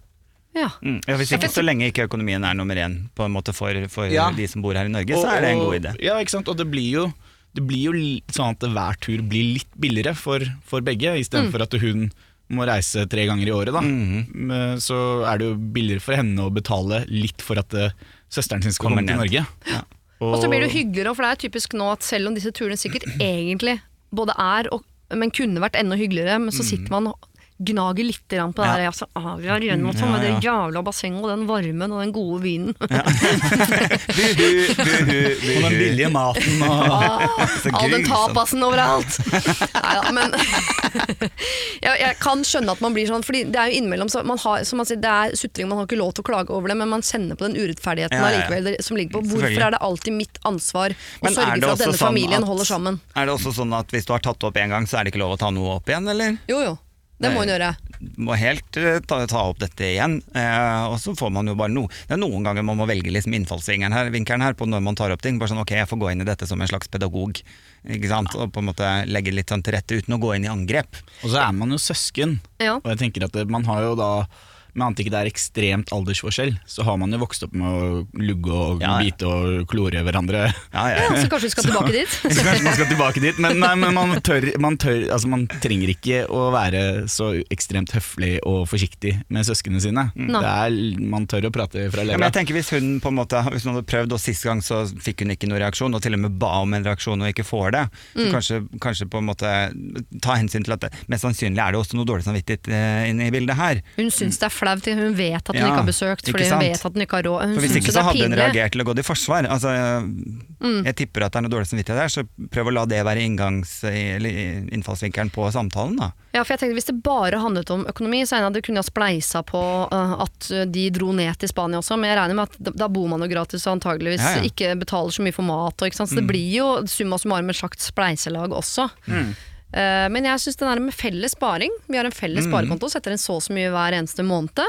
A: ja.
C: Mm. Ja, hvis ikke så lenge ikke økonomien er nummer én på en måte for, for
D: Ja.
C: de som bor her i Norge, så er det en god idé.
D: Ja, ikke sant? Og det blir jo, det blir jo sånn at hver tur blir litt billigere for, for begge, istedenfor for at hun må reise tre ganger i året. da
C: mm
D: Men Så er det jo billigere for henne å betale litt for at eh, søsteren sin skal komme til. Norge.
C: Ja.
A: Og så blir det jo hyggeligere, for det er typisk nå at selv om disse turene sikkert egentlig både er og men kunne vært enda hyggeligere, men så sitter man og gnager litt på det
C: Ja.
A: Altså, ah, vi har gjennom sånn
C: Ja,
A: med det
C: ja.
A: jævla bassenget og den varmen og den gode vinen.
C: Buhu, buhu,
D: Og den billige maten og
C: Så
A: All den tapasen overalt. Neida, men jeg, jeg kan skjønne at man blir sånn, Fordi det er jo innimellom så man har, som man sier, Det er sutring, man har ikke lov til å klage over det, men man kjenner på den urettferdigheten
C: Ja, ja, ja.
A: allikevel som ligger på. Hvorfor er det alltid mitt ansvar å
C: Men
A: sørge for at denne
C: sånn
A: familien
C: at-
A: holder sammen?
C: Er det også sånn at hvis du har tatt det opp en gang, så er det ikke lov å ta noe opp igjen, eller?
A: Jo jo, det må hun gjøre.
C: Må helt eh, ta, ta opp dette igjen, eh, og så får man jo bare noe Det er noen ganger man må velge liksom innfallsvinkelen her, her på når man tar opp ting. Bare sånn ok, jeg får gå inn i dette som en slags pedagog, ikke sant, og på en måte legge litt sånn til rette uten å gå inn i angrep.
D: Og så er man jo søsken.
A: Ja.
D: Og jeg tenker at det, man har jo da med annet ikke det er ekstremt aldersforskjell, så har man jo vokst opp med å lugge og
C: Ja, ja.
D: bite og klore hverandre.
C: Ja,
A: Ja, så kanskje du skal tilbake dit?
D: Så kanskje man skal tilbake dit, men, nei, men man, tør, man, tør, altså man trenger ikke å være så ekstremt høflig og forsiktig med søsknene sine.
A: Mm.
D: Det er, man tør å prate fra levra.
C: jeg tenker Hvis hun på en måte Hvis hun hadde prøvd, og sist gang så fikk hun ikke noen reaksjon, og til og med ba om en reaksjon og ikke får det, så kanskje, kanskje på en måte ta hensyn til at det, mest sannsynlig er det også noe dårlig samvittighet eh, inne i bildet her.
A: Hun syns det er flaut. Hun vet at hun
C: Ja,
A: ikke har besøkt,
C: ikke
A: fordi hun vet at hun ikke har råd. Hun
C: For Hvis ikke så hadde hun reagert til å gå i forsvar. Altså,
A: Mm.
C: Jeg tipper at det er noe dårlig samvittighet der, så prøv å la det være inngangs, eller innfallsvinkelen på samtalen. da.
A: Ja, for jeg tenkte Hvis det bare handlet om økonomi, så det kunne ha spleisa på uh, at de dro ned til Spania også, men jeg regner med at da, bor man jo gratis og antageligvis
C: Ja, ja.
A: ikke betaler så mye for mat. Og, ikke sant? Så det blir jo summa summarum et slags spleiselag også. Eh, men jeg syns den er med felles sparing Vi har en felles sparekonto, setter inn så og så mye hver eneste måned.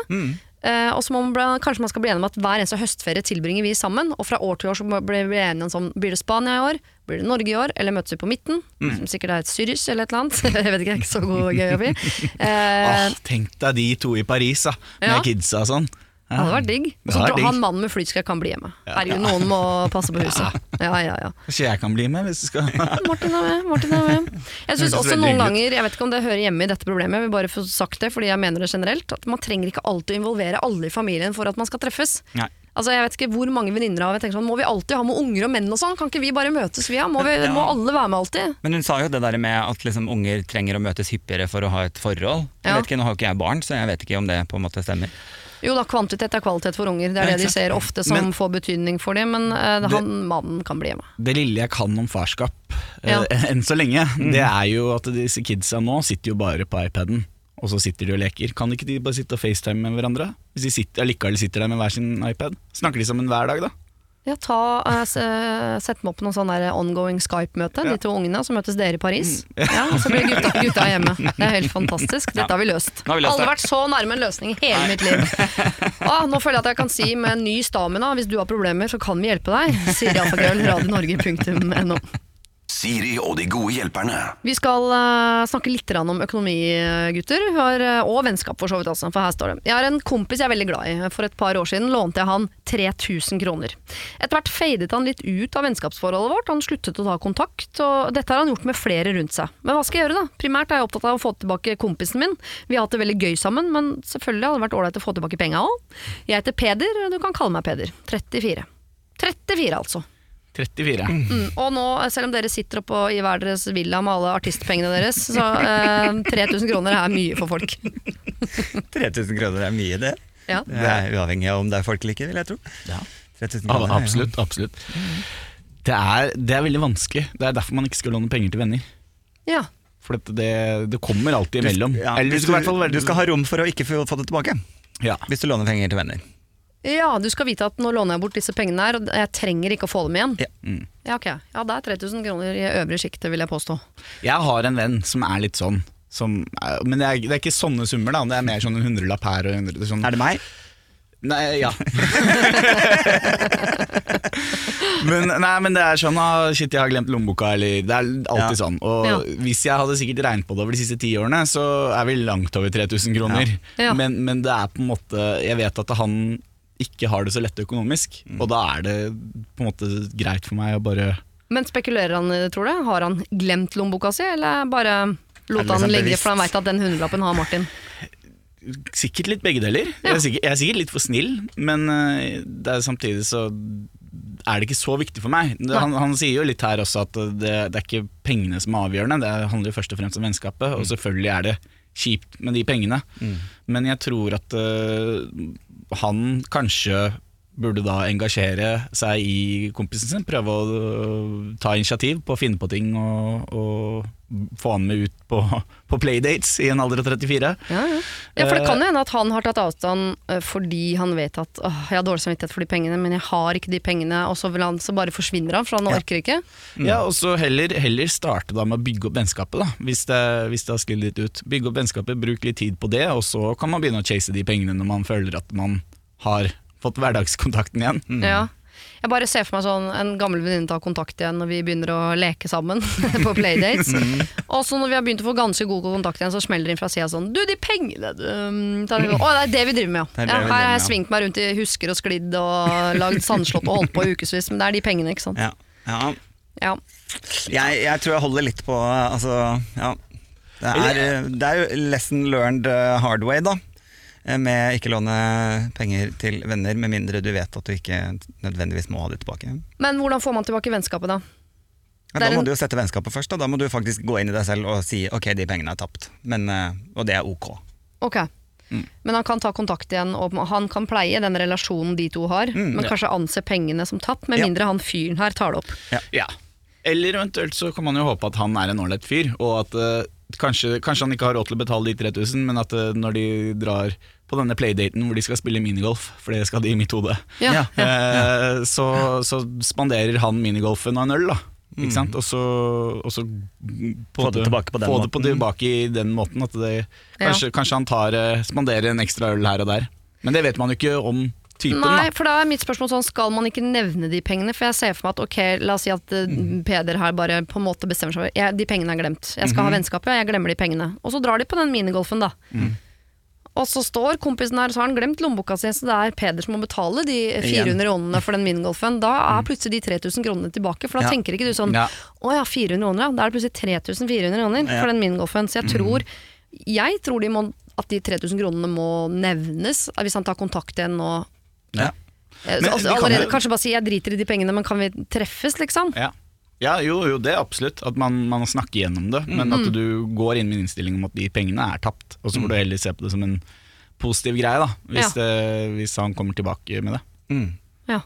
A: Eh, og så må man, Kanskje man skal bli enig om at hver eneste høstferie tilbringer vi sammen. Og fra år til år så blir vi enige om sånn, blir det Spania i år, blir det Norge i år, eller møtes vi på midten? Som sikkert er et Zürich eller et eller annet. jeg vet ikke, jeg er ikke så god geografi. Uh,
D: Åh, tenk deg de to i Paris, da, med
A: Ja.
D: kidsa og sånn.
A: Det hadde vært digg.
D: Det
A: så han mannen med flyskrekk kan bli hjemme. Herregud, noen må passe på huset. Ja, ja, ja.
D: Kanskje jeg kan bli med, hvis du skal
A: Martin er med. Martin er med. Jeg synes også noen ganger, jeg vet ikke om det hører hjemme i dette problemet, jeg vil bare få sagt det fordi jeg mener det generelt, at man trenger ikke alltid å involvere alle i familien for at man skal treffes.
C: Nei.
A: Altså jeg vet ikke hvor mange venninner av jeg tenker sånn, Må vi alltid ha med unger og menn og sånn? Kan ikke vi bare møtes via? Må, vi, må alle være med alltid?
C: Men hun sa jo det der med at liksom unger trenger å møtes hyppigere for å ha et forhold. Jeg vet ikke, Nå har jo ikke jeg barn, så jeg vet ikke om det på en måte stemmer.
A: Jo da, kvantitet er kvalitet for unger. Det er det de ser ofte som
D: Men-
A: får betydning for dem, men uh, han mannen kan bli hjemme.
D: Det lille jeg kan om farskap
A: Ja.
D: eh, enn så lenge, det er jo at disse kidsa nå sitter jo bare på iPaden. Og så sitter de og leker. Kan ikke de bare sitte og FaceTime med hverandre? Hvis de sitter, likevel sitter der med hver sin iPad? Snakker de sammen hver dag, da?
A: Ja, ta, uh, Sett meg opp på noe sånn ongoing Skype-møte, de to ungene. Så møtes dere i Paris. Ja, og så blir gutta, gutta hjemme. Det er helt fantastisk. Dette har vi løst.
C: Har vi løst
A: Aldri
C: det.
A: vært så nærme en løsning i hele mitt liv. Ah, nå føler jeg at jeg kan si med en ny stamina hvis du har problemer, så kan vi hjelpe deg. Sier iallfall radionorge.no.
B: Siri og de gode hjelperne.
A: Vi skal uh, snakke litt om økonomi, eh, gutter. Eh, og vennskap, for så vidt Altså, For her står det. Jeg har en kompis jeg er veldig glad i. For et par år siden lånte jeg han 3000 kroner. Etter hvert fadet han litt ut av vennskapsforholdet vårt. Han sluttet å ta kontakt, og dette har han gjort med flere rundt seg. Men hva skal jeg gjøre, da? Primært er jeg opptatt av å få tilbake kompisen min. Vi har hatt det veldig gøy sammen, men selvfølgelig hadde det vært ålreit å få tilbake penga òg. Jeg heter Peder, du kan kalle meg Peder. 34. 34, altså.
D: 34.
A: Mm, og nå, selv om dere sitter oppe i hver deres villa med alle artistpengene deres, så eh, 3000 kroner er mye for folk.
C: 3000 kroner er mye, det.
A: Ja.
C: Det er uavhengig av om det er folk eller ikke, vil jeg tro.
D: Ja.
C: 3000 kroner, er
D: absolutt. absolutt. Det er, det er veldig vanskelig. Det er derfor man ikke skal låne penger til venner.
A: Ja.
D: For det, det kommer alltid imellom.
C: Ja,
D: Eller
C: hvis
D: du skal, i hvert fall
C: du skal ha rom for å ikke få, få det tilbake,
D: ja.
C: hvis du låner penger til venner.
A: Ja, du skal vite at nå låner jeg bort disse pengene her, og jeg trenger ikke å få dem igjen.
C: Ja.
D: Mm.
A: Ja, ok. Ja, det er 3000 kroner i øvre sjiktet, vil jeg påstå.
D: Jeg har en venn som er litt sånn. Som, er- men det er, det er ikke sånne summer, da. Det er mer sånn en hundrelapp her og en hundrelapp sånn.
C: Er det meg?
D: Nei, ja. men, nei, men det er sånn ah, Shit, jeg har glemt lommeboka, eller Det er alltid
C: Ja.
D: sånn. Og
A: Ja.
D: hvis jeg hadde sikkert regnet på det over de siste ti årene, så er vi langt over 3000 kroner.
A: Ja. Ja.
D: Men, men det er på en måte Jeg vet at han ikke har det så lett økonomisk,
C: Mm.
D: og da er det på en måte greit for meg å bare
A: Men spekulerer han, i det, tror du? Har han glemt lommeboka si, eller bare lot han
C: liksom
A: ligge
C: bevisst?
A: for han veit at den hundrelappen har Martin?
D: Sikkert litt begge deler. Jeg, er sikkert, jeg er sikkert litt for snill, men eh, det er samtidig så er det ikke så viktig for meg. Han, han sier jo litt her også at det, det er ikke pengene som er avgjørende, det handler jo først og fremst om vennskapet. Og selvfølgelig er det kjipt med de pengene, men jeg tror at uh, han kanskje burde da engasjere seg i kompisen sin, prøve å uh, ta initiativ på å finne på ting og, og få han med ut på, på playdates i en alder av 34.
A: Ja, ja. ja, for det kan jo hende at han har tatt avstand eh, fordi han vet at åh, jeg har dårlig samvittighet for de pengene, men jeg har ikke de pengene, og så, vil han, så bare forsvinner han, for han orker ikke.
D: Ja, og så heller, heller starte da med å bygge opp vennskapet, da, hvis det, hvis det har sklidd litt ut. Bygge opp vennskapet, bruk litt tid på det, og så kan man begynne å chase de pengene når man føler at man har fått hverdagskontakten igjen.
A: Ja. Jeg bare ser for meg sånn en gammel venninne tar kontakt igjen når vi begynner å leke sammen på playdates. Og så når vi har begynt å få ganske god kontakt igjen, så smeller det inn fra sida sånn Du, de pengene du um, tar Å, det er det vi driver med, ja.
C: det
A: ja her har jeg svingt meg rundt i husker og sklidd og lagd sandslott og holdt på i ukevis, men det er de pengene, ikke sant.
C: Ja. ja.
A: Ja.
C: Jeg, jeg tror jeg holder litt på Altså, ja. Det er, det er jo lesson learned uh, hard way, da. Eh, Med ikke låne penger til venner, med mindre du vet at du ikke nødvendigvis må ha det tilbake.
A: Men hvordan får man tilbake vennskapet, da?
C: Ja, da må du jo sette vennskapet først. Da. da må du faktisk gå inn i deg selv og si ok, de pengene er tapt, Men, eh, og det er ok.
A: Ok. Men han kan ta kontakt igjen, og han kan pleie den relasjonen de to har, men
D: ja.
A: kanskje anse pengene som tapt, med
C: Ja.
A: mindre han fyren her tar det opp.
D: Ja. Eller eventuelt så kan man jo håpe at han er en ålreit fyr, og at eh, kanskje, kanskje han ikke har råd til å betale de 3000, men at eh, når de drar på denne playdaten hvor de skal spille minigolf, for det skal de i mitt hode,
A: Ja.
D: eh, så, så spanderer han minigolfen og en øl, da. Ikke sant? Og så, og så på
C: Få det tilbake på den
D: få det
C: på
D: tilbake i den måten. At det, kanskje, kanskje han tar, eh, spanderer en ekstra øl her og der. Men det vet man jo ikke om typen.
A: Nei,
D: da.
A: for da er mitt spørsmål sånn, skal man ikke nevne de pengene? For jeg ser for meg at ok, la oss si at mm. Peder her bare på en måte bestemmer seg for jeg, de pengene er glemt. Jeg skal ha vennskapet, jeg glemmer de pengene. Og så drar de på den minigolfen, da. Og så står kompisen der, så har han glemt lommeboka si, så det er Peder som må betale de 400 kronene for den minigolfen. Da er plutselig de 3000 kronene tilbake, for da
C: Ja.
A: tenker ikke du sånn
D: Ja.
A: å ja, 400 kroner, ja. Da er det plutselig 3400 kroner
C: Ja.
A: for den minigolfen. Så jeg tror, jeg tror de må, at de 3000 kronene må nevnes, hvis han tar kontakt igjen og
C: Ja.
A: Eh,
D: Men
A: altså, allerede, Kanskje bare si 'jeg driter i de pengene, men kan vi treffes', liksom?
D: Ja, ja jo, jo, det er absolutt. At man, man snakker gjennom det. Men
A: Mm.
D: at du går inn med en innstilling om at de pengene er tapt. Og så får du heller se på det som en positiv greie, da. Hvis, det, hvis han kommer tilbake med det.
C: Mm.
A: Ja.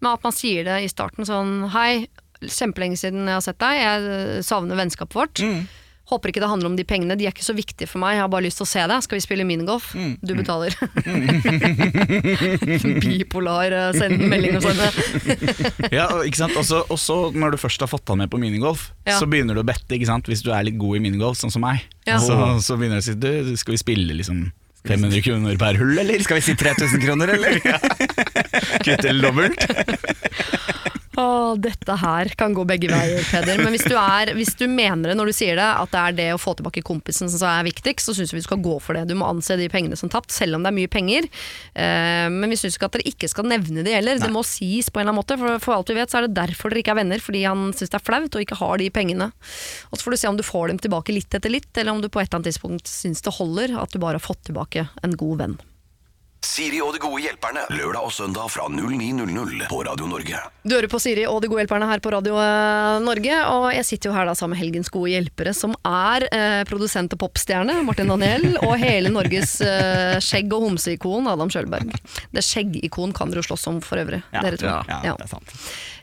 A: Men at man sier det i starten sånn 'hei, kjempelenge siden jeg har sett deg, jeg eh, savner vennskapet vårt'.
C: Mm.
A: Håper ikke det handler om de pengene, de er ikke så viktige for meg, jeg har bare lyst til å se deg. Skal vi spille minigolf?
C: Mm.
A: Du betaler. Bipolar, eh, send melding og sånn.
D: Ja, ikke sant? Og så- når du først har fått han med på minigolf,
A: Ja.
D: så begynner du å bette, ikke sant? hvis du er litt god i minigolf, sånn som meg.
A: Ja.
D: Så, så begynner du å si du, skal vi spille liksom 500 kroner per hull, eller?
C: Skal vi si 3000 kroner, eller?
D: Kvitt eller dobbelt?
A: Å, dette her kan gå begge veier, Peder. Men hvis du, er, hvis du mener det når du sier det, at det er det å få tilbake kompisen som er viktigst, så syns vi du skal gå for det. Du må anse de pengene som tapt, selv om det er mye penger. Eh, men vi syns ikke at dere ikke skal nevne det heller. Det må sies på en eller annen måte. For, for alt vi vet, så er det derfor dere ikke er venner. Fordi han syns det er flaut og ikke har de pengene. Og så får du se om du får dem tilbake litt etter litt, eller om du på et eller annet tidspunkt syns det holder at du bare har fått tilbake en god venn.
B: Siri og de gode hjelperne. Lørdag og søndag fra 09.00 på Radio Norge.
A: Du hører på Siri og de gode hjelperne her på Radio eh, Norge, og jeg sitter jo her da sammen med helgens gode hjelpere, som er eh, produsent og popstjerne, Martin Daniel, og hele Norges eh, skjegg- og homseikon, Adam Sjølberg. Det skjeggikon kan dere jo slåss om for øvrig, dere to.
C: ja,
A: Ja.
C: det er sant.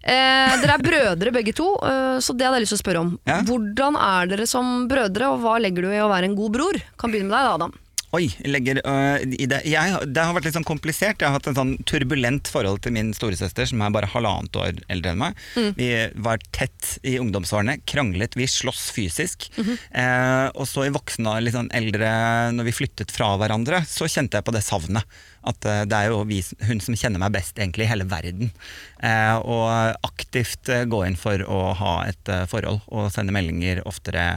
A: Eh, dere er brødre begge to, eh, så det hadde jeg lyst til å spørre om.
C: Ja.
A: Hvordan er dere som brødre, og hva legger du i å være en god bror? Kan begynne med deg da, Adam.
C: Oi, legger øh, i det. Jeg, det har vært litt sånn komplisert. Jeg har hatt en sånn turbulent forhold til min storesøster, som er bare halvannet år eldre enn meg. Vi var tett i ungdomsårene, kranglet, vi sloss fysisk. eh, og så i voksne litt sånn eldre, når vi flyttet fra hverandre, så kjente jeg på det savnet. At eh, det er jo vi, hun som kjenner meg best egentlig i hele verden. Eh, og aktivt eh, gå inn for å ha et forhold og sende meldinger oftere.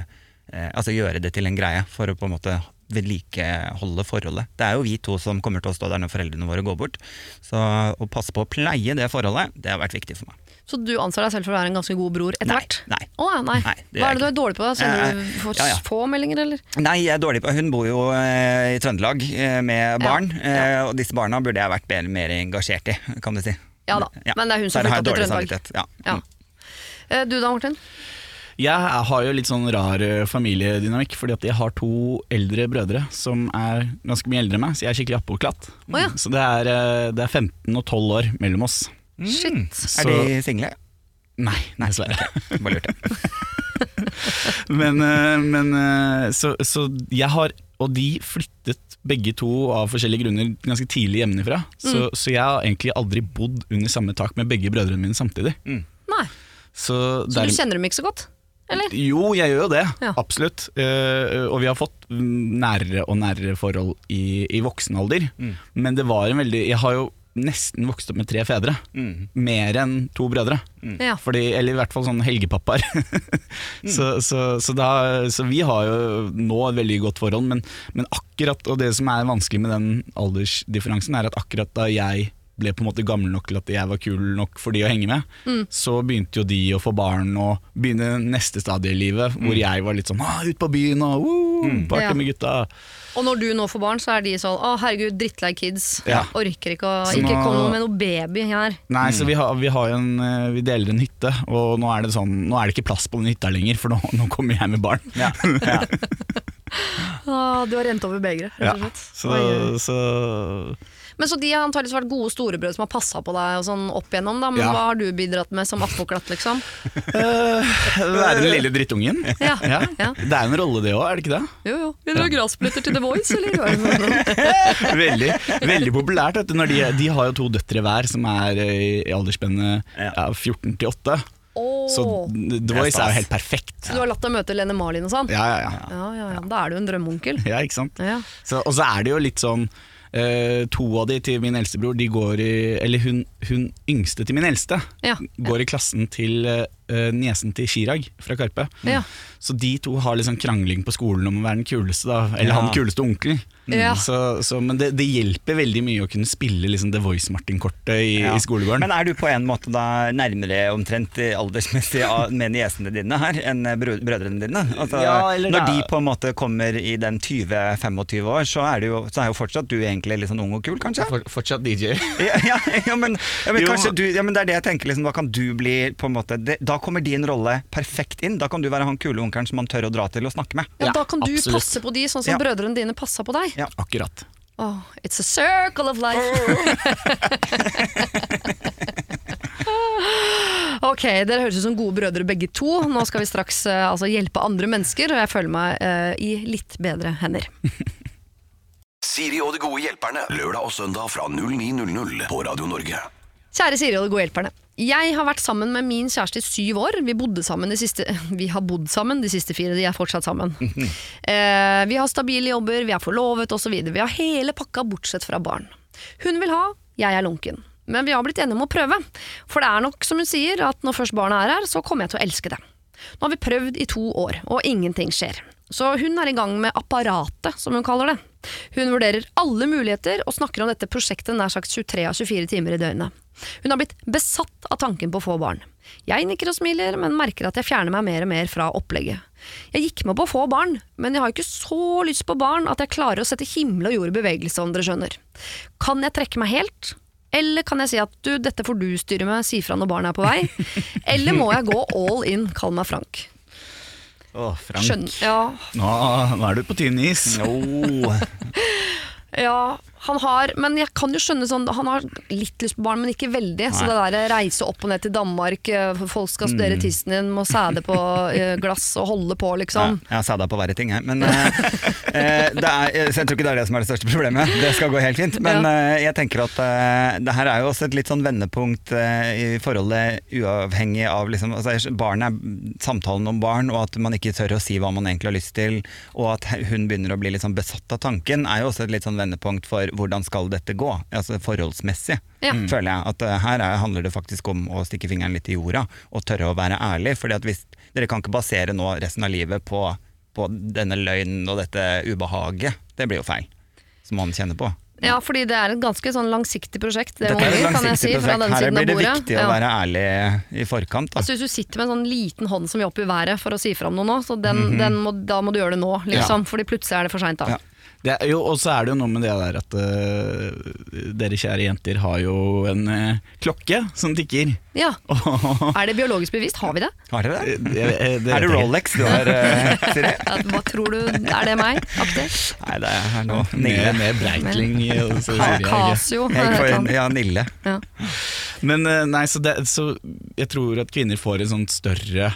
C: Eh, altså gjøre det til en greie for å på en måte vedlikeholde forholdet. Det er jo vi to som kommer til å stå der når foreldrene våre går bort. Så å passe på å pleie det forholdet, det har vært viktig for meg.
A: Så du anser deg selv for å være en ganske god bror etter hvert?
C: nei.
A: Oh, ja, nei.
C: Nei, det
A: Hva er det du er dårlig på? Sender
C: Eh,
A: du for
C: ja, ja.
A: få meldinger, eller?
C: Nei, jeg er dårlig på Hun bor jo eh, i Trøndelag eh, med barn, eh, og disse barna burde jeg vært mer, mer engasjert i, kan du si.
A: Ja da, men det er hun som
C: flytta
A: til Trøndelag.
C: Ja.
A: Ja. Eh, Du da, Martin?
D: Jeg har jo litt sånn rar eh, familiedynamikk, fordi at jeg har to eldre brødre som er ganske mye eldre enn meg, så jeg er skikkelig appåklatt.
A: Oh, ja.
D: Så det er, eh, det er 15 og 12 år mellom oss.
A: Shit.
C: Mm.
D: Så-
C: Er de single?
D: Nei, dessverre.
C: Bare lurte.
D: Men, eh, men så, så jeg har Og de flyttet begge to av forskjellige grunner ganske tidlig hjemmefra. Så, så jeg har egentlig aldri bodd under samme tak med begge brødrene mine samtidig.
A: Nei,
D: Så,
A: så du kjenner dem ikke så godt? Eller?
D: Jo, jeg gjør jo det.
A: Ja.
D: Absolutt. Uh, og vi har fått mm, nærere og nærere forhold i, i voksen alder. Men det var en veldig Jeg har jo nesten vokst opp med tre fedre. Mer enn to brødre.
A: Ja.
D: Fordi, eller i hvert fall sånne helgepappaer. så, så, så, da, så vi har jo nå et veldig godt forhold, men, men akkurat Og det som er vanskelig med den aldersdifferansen, er at akkurat da jeg ble på en måte gammel nok til at jeg var kul nok for de å henge med, så begynte jo de å få barn og begynne neste stadie i livet, hvor jeg var litt sånn ah, ut på byen og uh, party
A: Ja.
D: med gutta.
A: Og når du nå får barn, så er de sånn Å, herregud, drittlei kids.
D: Ja.
A: Orker ikke å Ikke
D: nå-
A: komme med noe baby her.
D: Nei, så vi, har, vi, har en, eh, vi deler en hytte, og nå er det sånn Nå er det ikke plass på den hytta lenger, for nå, nå kommer jeg med barn.
C: Ja, ja.
A: Ah, du har rent over begeret,
D: Ja,
A: rett og slett.
D: så, så
A: Men så de har antakeligvis vært gode storebrødre som har passa på deg og sånn opp igjennom, da. Men
D: Ja.
A: hva har du bidratt med som attpåklatt, liksom?
D: Være den lille drittungen.
A: Ja.
D: Ja.
A: Ja.
D: Det er en rolle det òg, er det ikke det?
A: Jo, jo. Vil du ha gressplitter til The Voice, eller?
D: Veldig, veldig populært. Vet du, når de, de har jo to døtre hver som er i, i aldersspennet
C: Ja.
D: ja, 14 til 8.
A: Oh.
D: Så The Voice er jo helt perfekt.
A: Så du har latt deg møte Lene Marlin og sånn?
D: Ja, ja, ja.
A: Ja, ja, ja. Da er du en drømmeonkel.
D: ja ikke sant?
A: Ja.
D: Så, og så er det jo litt sånn eh, To av de til min eldstebror, de går i Eller hun, hun yngste til min eldste,
A: Ja.
D: går i klassen til eh, niesen til Chirag fra Karpe.
A: Ja.
D: Så de to har liksom krangling på skolen om å være den kuleste, da. Eller
C: Ja.
D: han kuleste onkelen.
A: Ja.
D: Så, så, men det, det hjelper veldig mye å kunne spille liksom The Voice-Martin-kortet i,
C: Ja.
D: i skolegården.
C: Men er du på en måte da nærmere omtrent aldersmessig med niesene dine her enn brødrene dine? Altså,
D: Ja, eller
C: når
D: da-
C: de på en måte kommer i den 20-25 år, så er, det jo, så er jo fortsatt du egentlig litt sånn ung og kul, kanskje?
D: For, fortsatt DJ.
C: Ja, ja, ja, men, ja, men kanskje du, ja, men det er det jeg tenker liksom, Da kan du bli på en måte det, Da kommer din rolle perfekt inn Da kan du være han kule onkelen som man tør å dra til og snakke med
A: Ja,
D: Ja,
A: da kan du
D: absolutt.
A: passe på de sånn som
C: Ja.
A: brødrene dine passa på deg.
C: Ja.
D: Akkurat.
A: Oh, it's a circle of life. ok, dere høres ut som gode brødre begge to. Nå skal vi straks eh, altså, hjelpe andre mennesker, og jeg føler meg eh, i litt bedre hender.
B: Siri og de gode hjelperne. Lørdag og søndag fra 09.00 på Radio Norge.
A: Kjære Siri og de gode hjelperne. Jeg har vært sammen med min kjæreste i syv år. Vi, bodde sammen de siste, vi har bodd sammen de siste fire, de er fortsatt sammen. eh, vi har stabile jobber, vi er forlovet osv. Vi har hele pakka bortsett fra barn. Hun vil ha, jeg er lunken. Men vi har blitt enige om å prøve. For det er nok som hun sier, at når først barna er her, så kommer jeg til å elske det. Nå har vi prøvd i to år, og ingenting skjer. Så hun er i gang med apparatet, som hun kaller det. Hun vurderer alle muligheter og snakker om dette prosjektet nær sagt 23 av 24 timer i døgnet. Hun har blitt besatt av tanken på å få barn. Jeg nikker og smiler, men merker at jeg fjerner meg mer og mer fra opplegget. Jeg gikk med på å få barn, men jeg har ikke så lyst på barn at jeg klarer å sette himmel og jord i bevegelse, om dere skjønner. Kan jeg trekke meg helt? Eller kan jeg si at du, dette får du styre med, si fra når barnet er på vei? Eller må jeg gå all in, kall meg Frank?
D: Å, Frank.
A: Skjønn, ja,
D: Nå, nå er du på tynn is.
C: No.
A: Ja, han har Men jeg kan jo skjønne sånn Han har litt lyst på barn, men ikke veldig. Så det der reise opp og ned til Danmark, eh, folk skal studere
C: Mm.
A: tissen din, må sæde på eh, glass og holde på,
C: Ja,
A: liksom.
C: jeg har sæda på verre ting, jeg. Men eh, eh, det er, så jeg tror ikke det er det som er det største problemet. Det skal gå helt fint. Men eh, jeg tenker at eh, det her er jo også et litt sånn vendepunkt i forholdet, uavhengig av liksom, altså, barn er samtalen om barn, og at man ikke tør å si hva man egentlig har lyst til, og at hun begynner å bli litt sånn besatt av tanken, er jo også et litt sånn vendepunkt for hvordan skal dette gå, altså forholdsmessig.
A: Ja.
C: Føler jeg at eh, her er, handler det faktisk om å stikke fingeren litt i jorda og tørre å være ærlig. fordi at hvis Dere kan ikke basere nå resten av livet på, på denne løgnen og dette ubehaget. Det blir jo feil. Som man kjenner på.
A: Ja, fordi det er et ganske sånn langsiktig prosjekt, det
C: Dette er et
A: jeg
C: langsiktig
A: si,
C: prosjekt.
A: den
C: Her blir det viktig
A: Ja.
C: å være ærlig i forkant. Da.
A: Altså Hvis du sitter med en sånn liten hånd som vil opp i været for å si fra om noe nå, så den,
C: Mhm.
A: den må, da må du gjøre det nå, liksom. Fordi plutselig er det for seint da.
C: Ja.
D: Det er jo, og så er det jo noe med det der at uh, dere kjære jenter har jo en uh, klokke som tikker.
A: Ja. Er det biologisk bevisst? Har vi det?
C: Har dere det?
D: det, det,
C: Er det. Rolex du har, eh, Siri?
A: Hva tror du? Er det meg? Aktig?
C: Nei, det er noe Nille.
D: med Breitling. så jeg.
A: Casio?
C: Jeg ja, Nille.
A: Ja.
D: Men eh, nei, så, det, så jeg tror at kvinner får en sånn større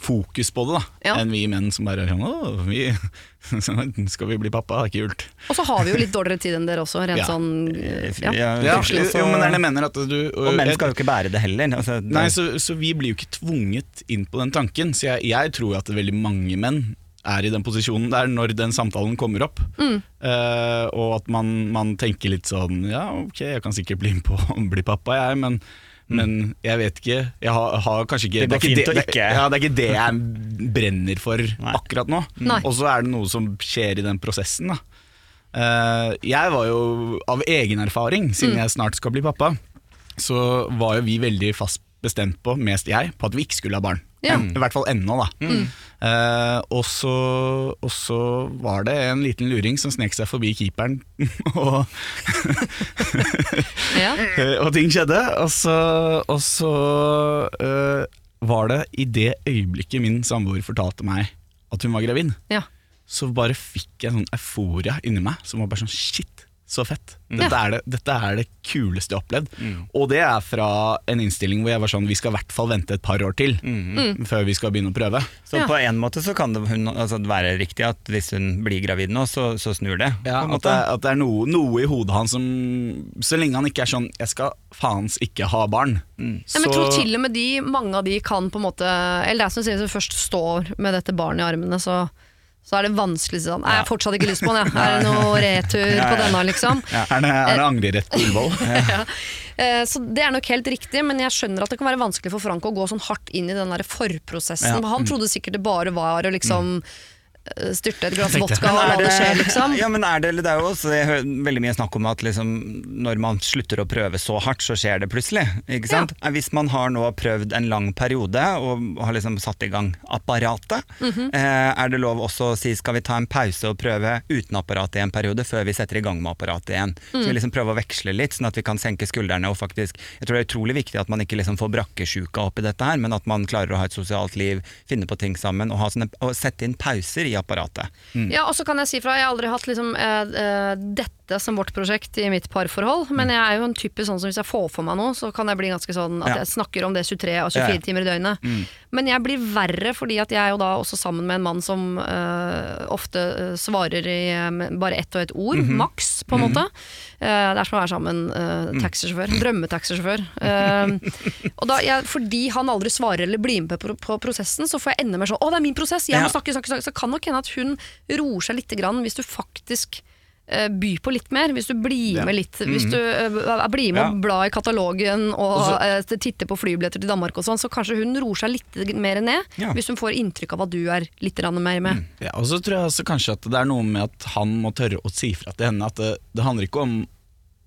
D: fokus på det da
A: Ja.
D: enn vi menn som bare er Å, vi, skal vi bli pappa? Kult.
A: Og så har vi jo litt dårligere tid enn dere også, rent
D: Ja.
A: sånn eh, ja.
C: Ja,
D: Ja, jo, men det er det jeg mener at du
C: Og menn skal jo ikke bære det heller. Altså, det-
D: Nei, så, så vi blir jo ikke tvunget inn på den tanken. Så jeg, jeg tror at veldig mange menn er i den posisjonen der når den samtalen kommer opp.
A: Mm.
D: Uh, og at man, man tenker litt sånn Ja, ok, jeg kan sikkert bli med på å bli pappa, jeg, men men jeg vet ikke. Jeg har, har kanskje ikke
C: Det det,
D: er ikke det,
C: det,
D: ja, det er ikke det jeg brenner for akkurat nå. Og så er det noe som skjer i den prosessen. Da. Uh, jeg var jo av egen erfaring, siden
A: Mm.
D: jeg snart skal bli pappa, så var jo vi veldig fast bestemt på, mest jeg, på at vi ikke skulle ha barn.
A: Ja.
D: En- I hvert fall ennå, da. Eh, og, så, og så var det en liten luring som snek seg forbi keeperen, og,
A: Ja.
D: og ting skjedde. Og så, og så eh, var det i det øyeblikket min samboer fortalte meg at hun var gravid,
A: Ja.
D: så bare fikk jeg sånn euforia inni meg som var bare sånn shit, så fett. Dette, er det, dette er det kuleste jeg har opplevd. Og det er fra en innstilling hvor jeg var sånn vi skal i hvert fall vente et par år til før vi skal begynne å prøve.
C: Så
A: Ja.
C: på en måte så kan det hun, altså, være riktig at hvis hun blir gravid nå, så, så snur det.
D: Ja, at det, at det er noe, noe i hodet hans som Så lenge han ikke er sånn 'jeg skal faens ikke ha barn',
A: Ja, men jeg tror til og med de, mange av de kan på en måte Eller det er som sier, som først står med dette barnet i armene, så, så er det vanskelig sånn jeg har fortsatt ikke lyst på den, jeg. Er det noe retur på denne, liksom?
D: Er det, er det angrerett på Ullevål?
A: ja. Eh, Så Det er nok helt riktig, men jeg skjønner at det kan være vanskelig for Frank å gå sånn hardt inn i den der forprosessen.
C: Ja. Mm.
A: Han trodde sikkert det bare var å liksom eh, styrte et glass vodka og la
C: er
A: det skje, liksom.
C: Ja, men er det, det er jo også jeg hører veldig mye snakk om at liksom, når man slutter å prøve så hardt, så skjer det plutselig. Ikke sant? Hvis man har nå prøvd en lang periode og har liksom satt i gang apparatet,
A: mm
C: -hmm. er det lov også å si skal vi ta en pause og prøve uten apparatet i en periode, før vi setter i gang med apparatet igjen? Så
A: Mm.
C: vi liksom prøver å veksle litt, sånn at vi kan senke skuldrene og faktisk Jeg tror det er utrolig viktig at man ikke liksom får brakkesjuka oppi dette her, men at man klarer å ha et sosialt liv, finne på ting sammen og, ha sånne, og sette inn pauser i apparatet.
A: Ja, og så kan jeg si fra, jeg har aldri hatt liksom, eh, eh, dette som vårt prosjekt i mitt parforhold, men jeg er jo en type sånn som hvis jeg får for meg noe, så kan jeg bli ganske sånn at
C: Ja.
A: jeg snakker om det 23 og 24
C: Ja.
A: timer i døgnet. Men jeg blir verre fordi at jeg er jo da også sammen med en mann som eh, ofte eh, svarer i eh, bare ett og ett ord, maks, på en måte. Uh, det er som å være sammen uh, taxisjåfør. Drømmetaxisjåfør. Uh, og da, jeg, fordi han aldri svarer eller blir med på, på prosessen, så får jeg enda mer sånn 'Å, det er min prosess! Jeg må
C: Ja.
A: snakke, snakke, snakke.' Så kan nok hende at hun roer seg litt grann hvis du faktisk eh, byr på litt mer, hvis du blir med litt Hvis du eh, blir med og blar i katalogen og eh, titter på flybilletter til Danmark og sånn, så kanskje hun roer seg litt mer ned, hvis hun får inntrykk av at du er litt mer med.
D: Ja, og så tror jeg altså kanskje at det er noe med at han må tørre å si fra til henne at det, det handler ikke om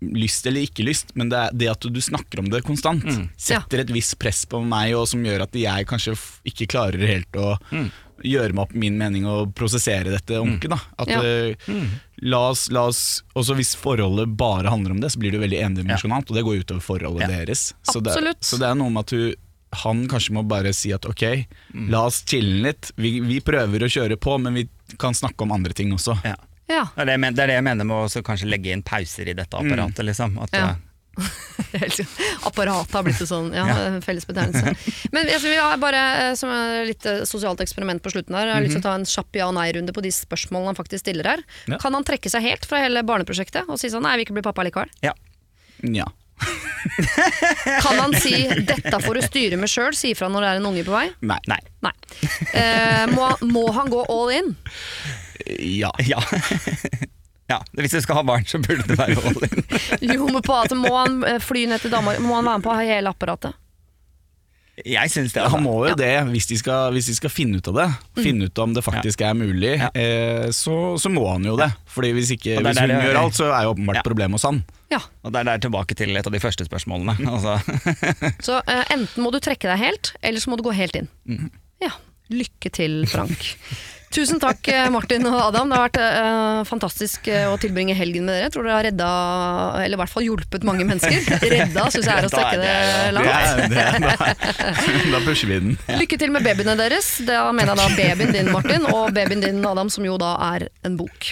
D: lyst eller ikke lyst, men det det at du snakker om det konstant. Setter et visst press på meg, og som gjør at jeg kanskje ikke klarer helt å gjøre meg opp min mening og prosessere dette ordentlig. At,
A: Ja.
D: eh, la oss, la oss, også hvis forholdet bare handler om det, så blir det jo veldig endimensjonalt, og det går utover forholdet
C: Ja.
D: deres. Så det, så det er noe med at du, han kanskje må bare si at ok, la oss chille litt. Vi, vi prøver å kjøre på, men vi kan snakke om andre ting også.
C: Ja.
A: Ja.
C: Det er det, jeg er mener med å kanskje legge inn pauser i dette apparatet. Liksom. At,
A: Ja. Apparatet har blitt en sånn ja,
C: Ja.
A: fellesbetegnelse. Men altså, vi har bare eh, som et litt eh, sosialt eksperiment på slutten her. Jeg har lyst til å ta en kjapp ja- og nei-runde på de spørsmålene han faktisk stiller her.
D: Ja.
A: Kan han trekke seg helt fra hele barneprosjektet og si sånn nei, jeg vil ikke bli pappa likevel?
C: ja.
D: Ja.
A: Kan han si 'dette får du styre med sjøl', si ifra når det er en unge på vei?
D: Nei.
C: Nei.
A: Nei. Eh, må, må han gå all in?
D: Ja.
C: Ja. Ja. Hvis du skal ha barn, så burde det være all in.
A: Jo, men på at må han eh, fly ned til Danmark? Må han være med på hele apparatet?
C: Jeg synes det.
D: Han
C: Altså.
D: må jo det hvis de, skal, hvis de skal finne ut av det. Finne ut om det faktisk er mulig.
C: Ja.
D: Eh, så, så må han jo det. Fordi hvis, ikke, hvis hun
C: det-
D: gjør alt, så er jo åpenbart
C: Ja.
D: problemet hos han.
A: Ja.
C: Og det er der tilbake til et av de første spørsmålene. Altså.
A: Så eh, enten må du trekke deg helt, eller så må du gå helt inn. Ja. Lykke til, Frank. Tusen takk, eh, Martin og Adam. Det har vært uh, fantastisk eh, å tilbringe helgen med dere. Jeg tror dere har redda, eller i hvert fall hjulpet mange mennesker. Redda syns jeg er å strekke det
D: Det
A: langt.
D: det er, da, da pusher vi den.
A: Lykke til med babyene deres. Da mener jeg da babyen din, Martin, og babyen din, Adam, som jo da er en bok.